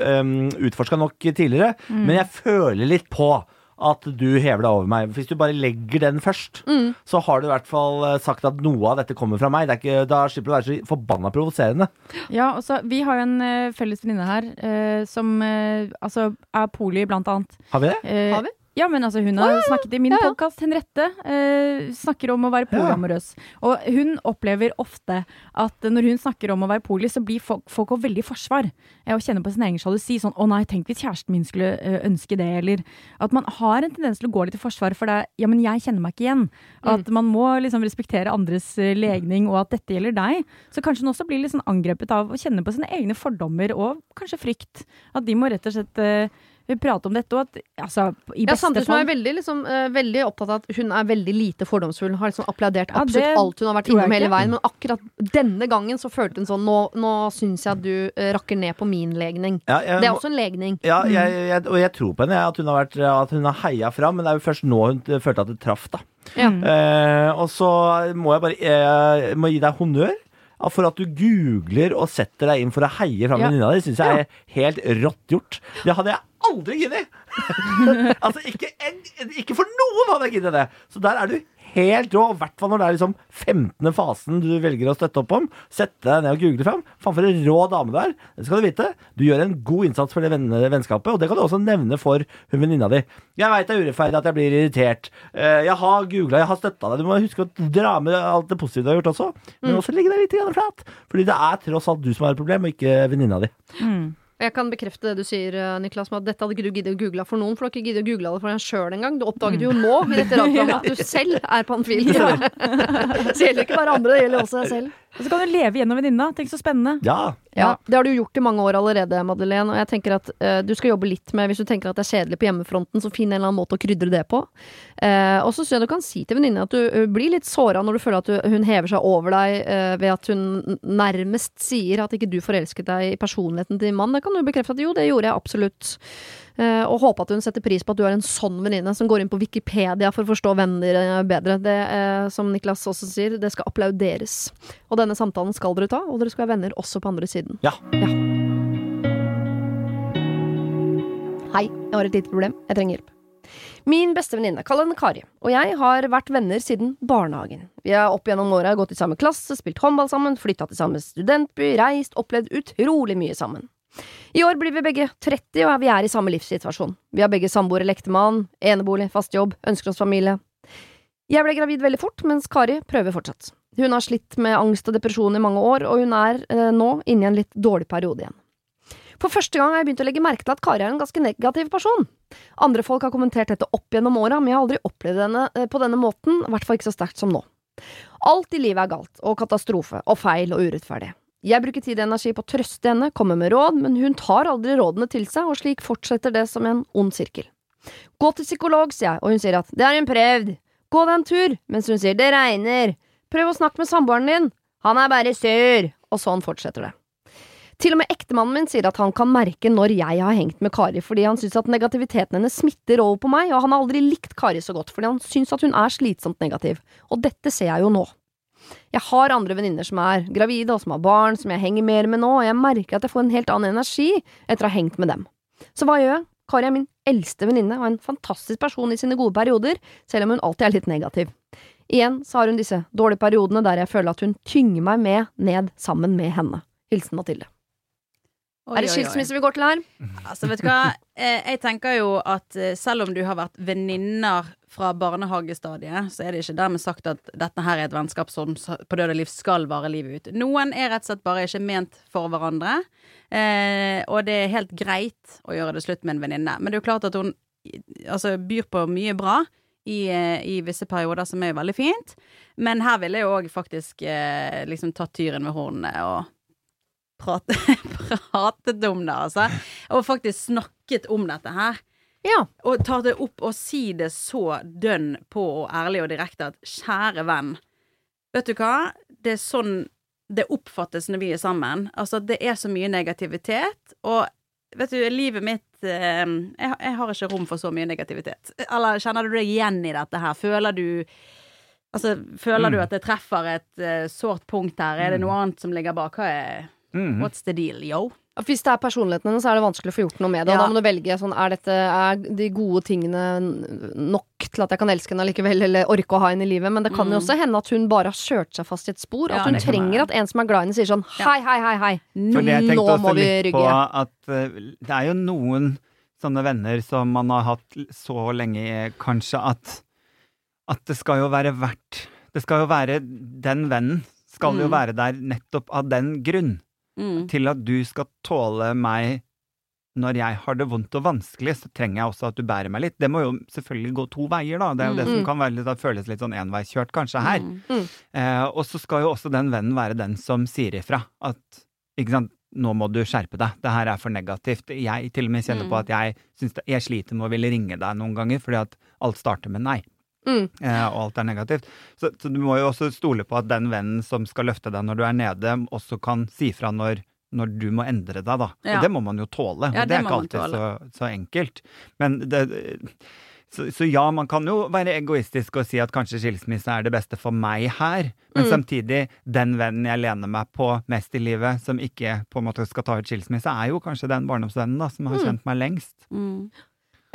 um, utforska nok tidligere. Mm. Men jeg føler litt på at du hever deg over meg. Hvis du bare legger den først, Mm. så har du i hvert fall eh, sagt at noe av dette kommer fra meg. Det er ikke, da slipper du å være så forbanna provoserende. Ja, også, Vi har jo en uh, felles venninne her uh, som uh, altså er poli, blant annet. Har vi det? Har vi? Ja, men altså hun har snakket i min Ja, ja. podkast, Henriette, eh, snakker om å være polyamorøs. Og hun opplever ofte at når hun snakker om å være poli, så blir folk, folk også veldig i forsvar. eh, Og kjenner på sin egen sjalusi. Sånn 'Å nei, tenk hvis kjæresten min skulle eh, ønske det', eller At man har en tendens til å gå litt i forsvar for det. Ja, men jeg kjenner meg ikke igjen. At man må liksom respektere andres eh, legning, og at dette gjelder deg. Så kanskje hun også blir litt sånn angrepet av å kjenne på sine egne fordommer, og kanskje frykt. At de må rett og slett eh, prate om dette, og at altså, i Ja, beste Sandra som fall er veldig, liksom, eh, veldig opptatt av at hun er veldig lite fordomsfull. Har liksom applaudert Ja, absolutt det alt hun har vært innom hele veien. Men akkurat denne gangen så følte hun sånn Nå, nå syns jeg at du eh, rakker ned på min legning. Ja, jeg, Det er også en legning. ja, jeg, jeg, og jeg tror på henne, at hun har, vært, at hun har heia fram. Men det er jo først nå hun følte at det traff, da. Ja. Uh, og så må jeg bare uh, må gi deg honnør ja, for at du googler og setter deg inn for å heie fram Ja. venninna di. syns jeg er helt rått gjort. Det hadde jeg aldri giddet! altså, ikke, ikke for noen hadde jeg giddet det! Så der er du helt rå, i hvert fall når det er liksom 15. fasen du velger å støtte opp om. Sette deg ned og google fram. Faen, for en rå dame du er. Det skal du vite. Du gjør en god innsats for det vennskapet, og det kan du også nevne for hun venninna di. Jeg veit det er urettferdig at jeg blir irritert. Eh, Jeg har googla, jeg har støtta deg. Du må huske å dra med alt det positive du har gjort også. Men også legge deg litt flat. Fordi det er tross alt du som har et problem, og ikke venninna di. Jeg kan bekrefte det du sier, eh, Niklas, med at dette hadde ikke du giddet å google for noen. For du har ikke giddet å google det for deg sjøl engang. Du oppdaget jo nå i dette radioprogrammet at du selv er panfil. Så det gjelder ikke bare andre, det gjelder også deg selv. Og så kan du leve gjennom venninna. Tenk så spennende. Ja. Ja, Det har du gjort i mange år allerede, Madeleine. Og jeg tenker at uh, du skal jobbe litt med Hvis du tenker at det er kjedelig på hjemmefronten, så finn en eller annen måte å krydre det på. Uh, og så syns jeg du kan si til venninna at du uh, blir litt såra når du føler at du, hun hever seg over deg eh, ved at hun nærmest sier at ikke du forelsket deg i personligheten til mannen. mann. Det kan du bekrefte at jo, det gjorde jeg absolutt. Eh, og håpe at hun setter pris på at du er en sånn venninne som går inn på Wikipedia for å forstå venner eh, bedre. Det, eh, som Niklas også sier, det skal applauderes. Og denne samtalen skal dere ta, og dere skal være venner også på andre siden. Ja. Hei, jeg har et lite problem. Jeg trenger hjelp. Min beste venninne, kall henne Kari, og jeg har vært venner siden barnehagen. Vi har opp gjennom åra gått i samme klasse, spilt håndball sammen, flytta til samme studentby, reist, opplevd utrolig mye sammen. I år blir vi begge 30, og vi er i samme livssituasjon. Vi har begge samboer eller ektemann, enebolig, fast jobb, ønsker oss familie. Jeg ble gravid veldig fort, mens Kari prøver fortsatt. Hun har slitt med angst og depresjon i mange år, og hun er eh, nå inne i en litt dårlig periode igjen. For første gang har jeg begynt å legge merke til at Kari er en ganske negativ person. Andre folk har kommentert dette opp gjennom åra, men jeg har aldri opplevd henne eh, på denne måten, i hvert fall ikke så sterkt som nå. Alt i livet er galt, og katastrofe, og feil og urettferdig. Jeg bruker tid og energi på å trøste henne, komme med råd, men hun tar aldri rådene til seg, og slik fortsetter det som en ond sirkel. Gå til psykolog, sier jeg, og hun sier at det har hun prøvd. Gå deg en tur, mens hun sier det regner. Prøv å snakke med samboeren din. Han er bare sur. Og sånn fortsetter det. Til og med ektemannen min sier at han kan merke når jeg har hengt med Kari, fordi han syns at negativiteten hennes smitter over på meg, og han har aldri likt Kari så godt, fordi han syns at hun er slitsomt negativ. Og dette ser jeg jo nå. Jeg har andre venninner som er gravide, og som har barn, som jeg henger mer med nå, og jeg merker at jeg får en helt annen energi etter å ha hengt med dem. Så hva gjør jeg? Kari er min eldste venninne og en fantastisk person i sine gode perioder, selv om hun alltid er litt negativ. Igjen så har hun disse dårlige periodene der jeg føler at hun tynger meg med ned sammen med henne. Hilsen Mathilde. Oi, Er det skilsmisse vi går til her? Altså, vet du hva? Eh, Jeg tenker jo at eh, selv om du har vært venninner fra barnehagestadiet, så er det ikke dermed sagt at dette her er et vennskap som på død og liv skal vare livet ut. Noen er rett og slett bare ikke ment for hverandre, eh, og det er helt greit å gjøre det slutt med en venninne. Men det er jo klart at hun altså, byr på mye bra. I, I visse perioder, som er veldig fint. Men her ville jeg òg faktisk eh, liksom tatt tyren ved hornene og prate, pratet om det, altså. Og faktisk snakket om dette her. Ja. Og tar det opp og si det så dønn på og ærlig og direkte at kjære venn, vet du hva, det er sånn det oppfattes når vi er sammen. Altså, det er så mye negativitet, og vet du, livet mitt eh, jeg, jeg har ikke rom for så mye negativitet. Eller kjenner du deg igjen i dette her? Føler du Altså, føler du Mm. at det treffer et uh, sårt punkt her? Er det noe annet som ligger bak? Hva er Mm. What's the deal, yo? Hvis det er personligheten hennes, så er det vanskelig å få gjort noe med det. Og Ja. da må du velge sånn, er, dette, er de gode tingene nok til at jeg kan elske henne allikevel, eller orke å ha henne i livet? Men det kan jo Mm. også hende at hun bare har kjørt seg fast i et spor. Ja, at hun trenger at en som er glad i henne, sier sånn hei, hei, hei, hei. Nå må vi rygge. på at uh, det er jo noen sånne venner som man har hatt så lenge, kanskje, at, at det skal jo være verdt Det skal jo være Den vennen skal jo Mm. være der nettopp av den grunn. Mm. Til at du skal tåle meg når jeg har det vondt og vanskelig, så trenger jeg også at du bærer meg litt. Det må jo selvfølgelig gå to veier, da. Det er jo det Mm. som kan være litt, føles litt sånn enveiskjørt kanskje her. Mm. Eh, og så skal jo også den vennen være den som sier ifra at ikke sant, nå må du skjerpe deg, det her er for negativt. Jeg til og med kjenner Mm. på at jeg, det, jeg sliter med å ville ringe deg noen ganger, fordi at alt starter med nei. Mm. Eh, og alt er negativt. Så, så du må jo også stole på at den vennen som skal løfte deg når du er nede, også kan si fra når, når du må endre deg, da. Ja. Og det må man jo tåle. Ja, det, det er ikke alltid så, så enkelt. Men det så, så ja, man kan jo være egoistisk og si at kanskje skilsmisse er det beste for meg her, men Mm. samtidig, den vennen jeg lener meg på mest i livet, som ikke på en måte skal ta ut skilsmisse, er jo kanskje den barndomsvennen da, som har Mm. kjent meg lengst. Mm.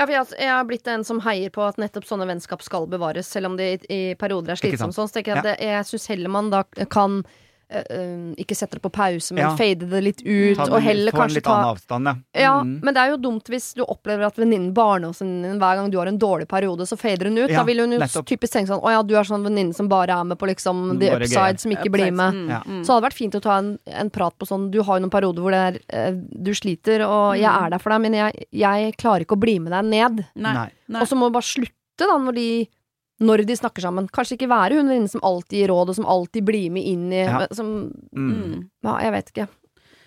Ja, for jeg, jeg har blitt en som heier på at nettopp sånne vennskap skal bevares, selv om det i, i perioder er slitsomme? Sånn, så tenker jeg at det, jeg syns heller man da kan ikke sette det på pause, men Ja. fade det litt ut, Ta det og heller få en kanskje litt ta annen avstand, ja. Ja, Mm. men det er jo dumt hvis du opplever at venninnen, barndomsvenninnen din, hver gang du har en dårlig periode, så fader hun ut. Ja, da vil hun jo typisk tenke sånn Å ja, du er sånn venninne som bare er med på liksom the Bare upside, greier. som ikke blir med. Mm. Ja. Mm. Så hadde det vært fint å ta en, en prat på sånn Du har jo noen perioder hvor det er, eh, du sliter, og jeg Mm. er der for deg, men jeg, jeg klarer ikke å bli med deg ned. Nei. Nei. Og så må du bare slutte, da, når de når de snakker sammen. Kanskje ikke være hun venninnen som alltid gir råd, og som alltid blir med inn i Ja. som, Mm. Mm. Ja, jeg vet ikke.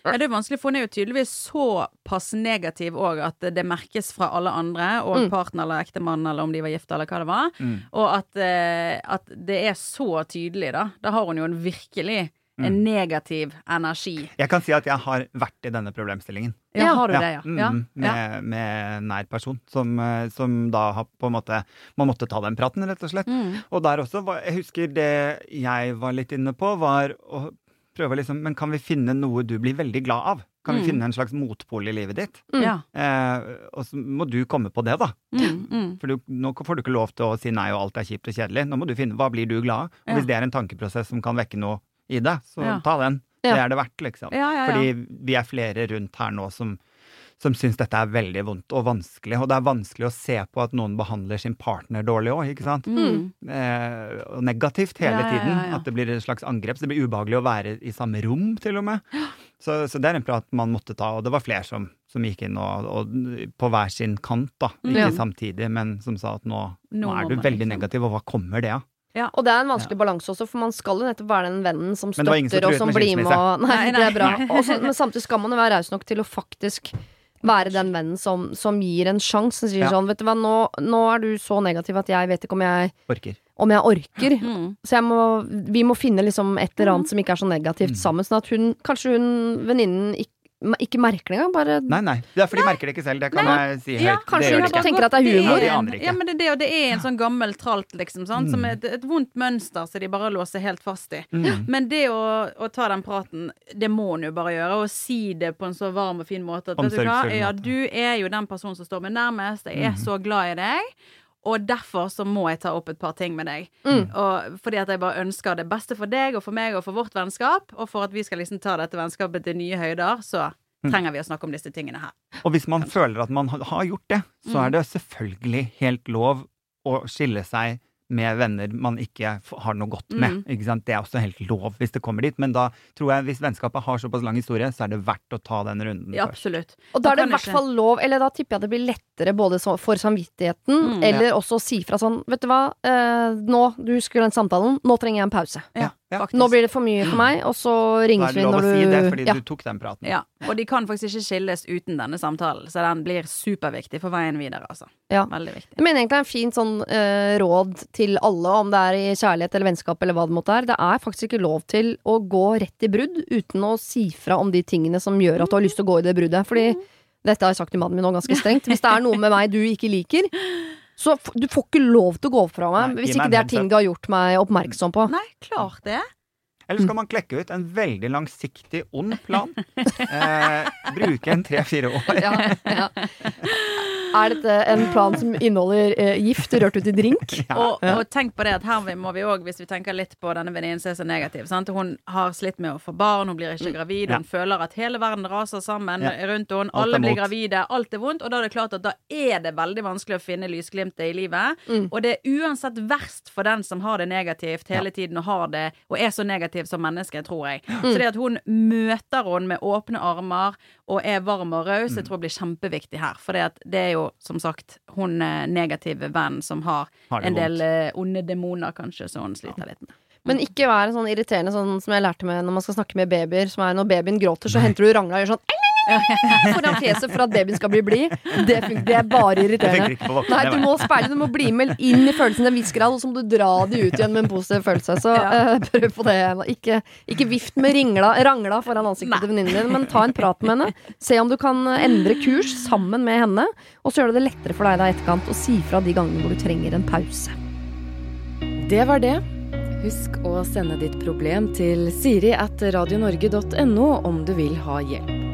Ja, det er vanskelig, for hun er jo tydeligvis såpass negativ òg at det merkes fra alle andre, og Mm. partner eller ektemann, eller om de var gifte, eller hva det var. Mm. Og at, eh, at det er så tydelig, da. Da har hun jo en virkelig en negativ energi. Jeg kan si at jeg har vært i denne problemstillingen. Ja, Ja. har du det, ja? mm, ja. Med, med nær person, som, eh, som da har på en måte Man måtte ta den praten, rett og slett. Mm. Og der også, jeg husker det jeg var litt inne på, var å prøve liksom Men kan vi finne noe du blir veldig glad av? Kan vi Mm. finne en slags motpol i livet ditt? Mm. ja. Eh, og så må du komme på det, da. Mm. Mm. For du, nå får du ikke lov til å si nei, og alt er kjipt og kjedelig. Nå må du finne hva blir du glad av. Og Ja. hvis det er en tankeprosess som kan vekke noe i det, så Ja. ta den. Ja. Det er det verdt, liksom. Ja, ja, ja. Fordi vi er flere rundt her nå som, som syns dette er veldig vondt og vanskelig. Og det er vanskelig å se på at noen behandler sin partner dårlig òg, ikke sant? Mm. Eh, og negativt hele Ja, ja, ja, tiden. ja. At det blir et slags angrep. Så det blir ubehagelig å være i samme rom, til og med. Så, så det er en prat man måtte ta, og det var flere som, som gikk inn og, og på hver sin kant, da. Ikke Ja. samtidig, men som sa at nå, nå, Nå er du veldig liksom- negativ, og hva kommer det av? Og det er en vanskelig balanse også, for man skal jo nettopp være den vennen som Men det var ingen som støtter og som blir med og Nei, Nei, det er bra. Også, men samtidig skal man jo være raus nok til å faktisk være den vennen som, som gir en sjanse. Som sier Ja. sånn, vet du hva, nå, nå er du så negativ at jeg vet ikke om jeg, Orker. om jeg orker. Mm. Så jeg må, vi må finne liksom et eller annet som ikke er så negativt Mm. sammen. Sånn at hun, kanskje hun venninnen ikke, ikke merker det engang. Bare Nei, nei. Det er for de merker det ikke selv, det kan jeg si høyt. Ja, det kanskje gjør de ikke tenker at det er humor. Ja, de aner ikke. Ja, men det, det, det er en sånn gammel tralt, liksom, som Mm. er et, et vondt mønster som de bare låser helt fast i. Mm. Men det å, å ta den praten, det må hun jo bare gjøre, og si det på en så varm og fin måte. At, vet du hva, ja, du er jo den personen som står meg nærmest, jeg er mm. så glad i deg. Og derfor så må jeg ta opp et par ting med deg. Mm. Og fordi at jeg bare ønsker det beste for deg og for meg og for vårt vennskap. Og for at vi skal liksom ta dette vennskapet til nye høyder, så trenger vi å snakke om disse tingene her. Og hvis man føler at man har gjort det, så Mm. er det selvfølgelig helt lov å skille seg med venner man ikke har noe godt med. Mm. Ikke sant? Det er også helt lov hvis det kommer dit. Men da tror jeg hvis vennskapet har såpass lang historie, så er det verdt å ta den runden Ja, absolutt. Og da er det i hvert fall lov, eller da tipper jeg det blir lettere både for samvittigheten, Mm. eller også å si fra sånn Vet du hva, eh, nå, du husker den samtalen, nå trenger jeg en pause. Ja, Ja. Faktisk. Nå blir det for mye for meg, og så Da ringes er vi det lov når å du si det fordi ja. du tok den praten. Ja, og de kan faktisk ikke skilles uten denne samtalen, så den blir superviktig for veien videre, altså. Ja. Veldig viktig. Jeg mener egentlig det er en fin sånn uh, råd til alle, om det er i kjærlighet eller vennskap eller hva det måtte være. Det er faktisk ikke lov til å gå rett i brudd uten å si fra om de tingene som gjør at du har lyst til å gå i det bruddet. Fordi dette har jeg sagt til mannen min nå ganske strengt. Hvis det er noe med meg du ikke liker, så f du får ikke lov til å gå fra meg Nei, hvis ikke det er ting du har gjort meg oppmerksom på. Nei, klart det. Eller skal man klekke ut en veldig langsiktig, ond plan? Eh, bruke en tre-fire år. Ja, ja. Er dette en plan som inneholder eh, gift rørt ut i drink? Og, og tenk på det at her må vi òg, hvis vi tenker litt på denne venninnen som er så negativ sant? Hun har slitt med å få barn, hun blir ikke gravid, Ja. hun føler at hele verden raser sammen Ja. rundt henne, alle blir gravide, alt er vondt, og da er det klart at da er det veldig vanskelig å finne lysglimtet i livet. Mm. Og det er uansett verst for den som har det negativt hele tiden og har det, og er så negativ som menneske, tror jeg. Så det at hun møter henne med åpne armer og er varm og raus, Mm. jeg tror blir kjempeviktig her. For det er jo, som sagt, hun eh, negative venn som har Har en del vondt. eh, onde demoner, kanskje, som hun sliter litt med. Men ikke vær sånn irriterende sånn som jeg lærte med når man skal snakke med babyer. Som er når babyen gråter, så henter du rangla og gjør sånn foran fjeset for at babyen skal bli blid. Det, det er bare irriterende. Nei, du må speile, du må bli med inn i følelsen til en viss grad, og så må du dra de ut igjen med en positiv følelse. Så uh, prøv på det. Ikke, ikke vift med ringla, rangla foran ansiktet til venninnen din, men ta en prat med henne. Se om du kan endre kurs sammen med henne, og så gjør det det lettere for deg da i etterkant å si fra de gangene hvor du trenger en pause. Det var det. Husk å sende ditt problem til siri at radionorge.no om du vil ha hjelp.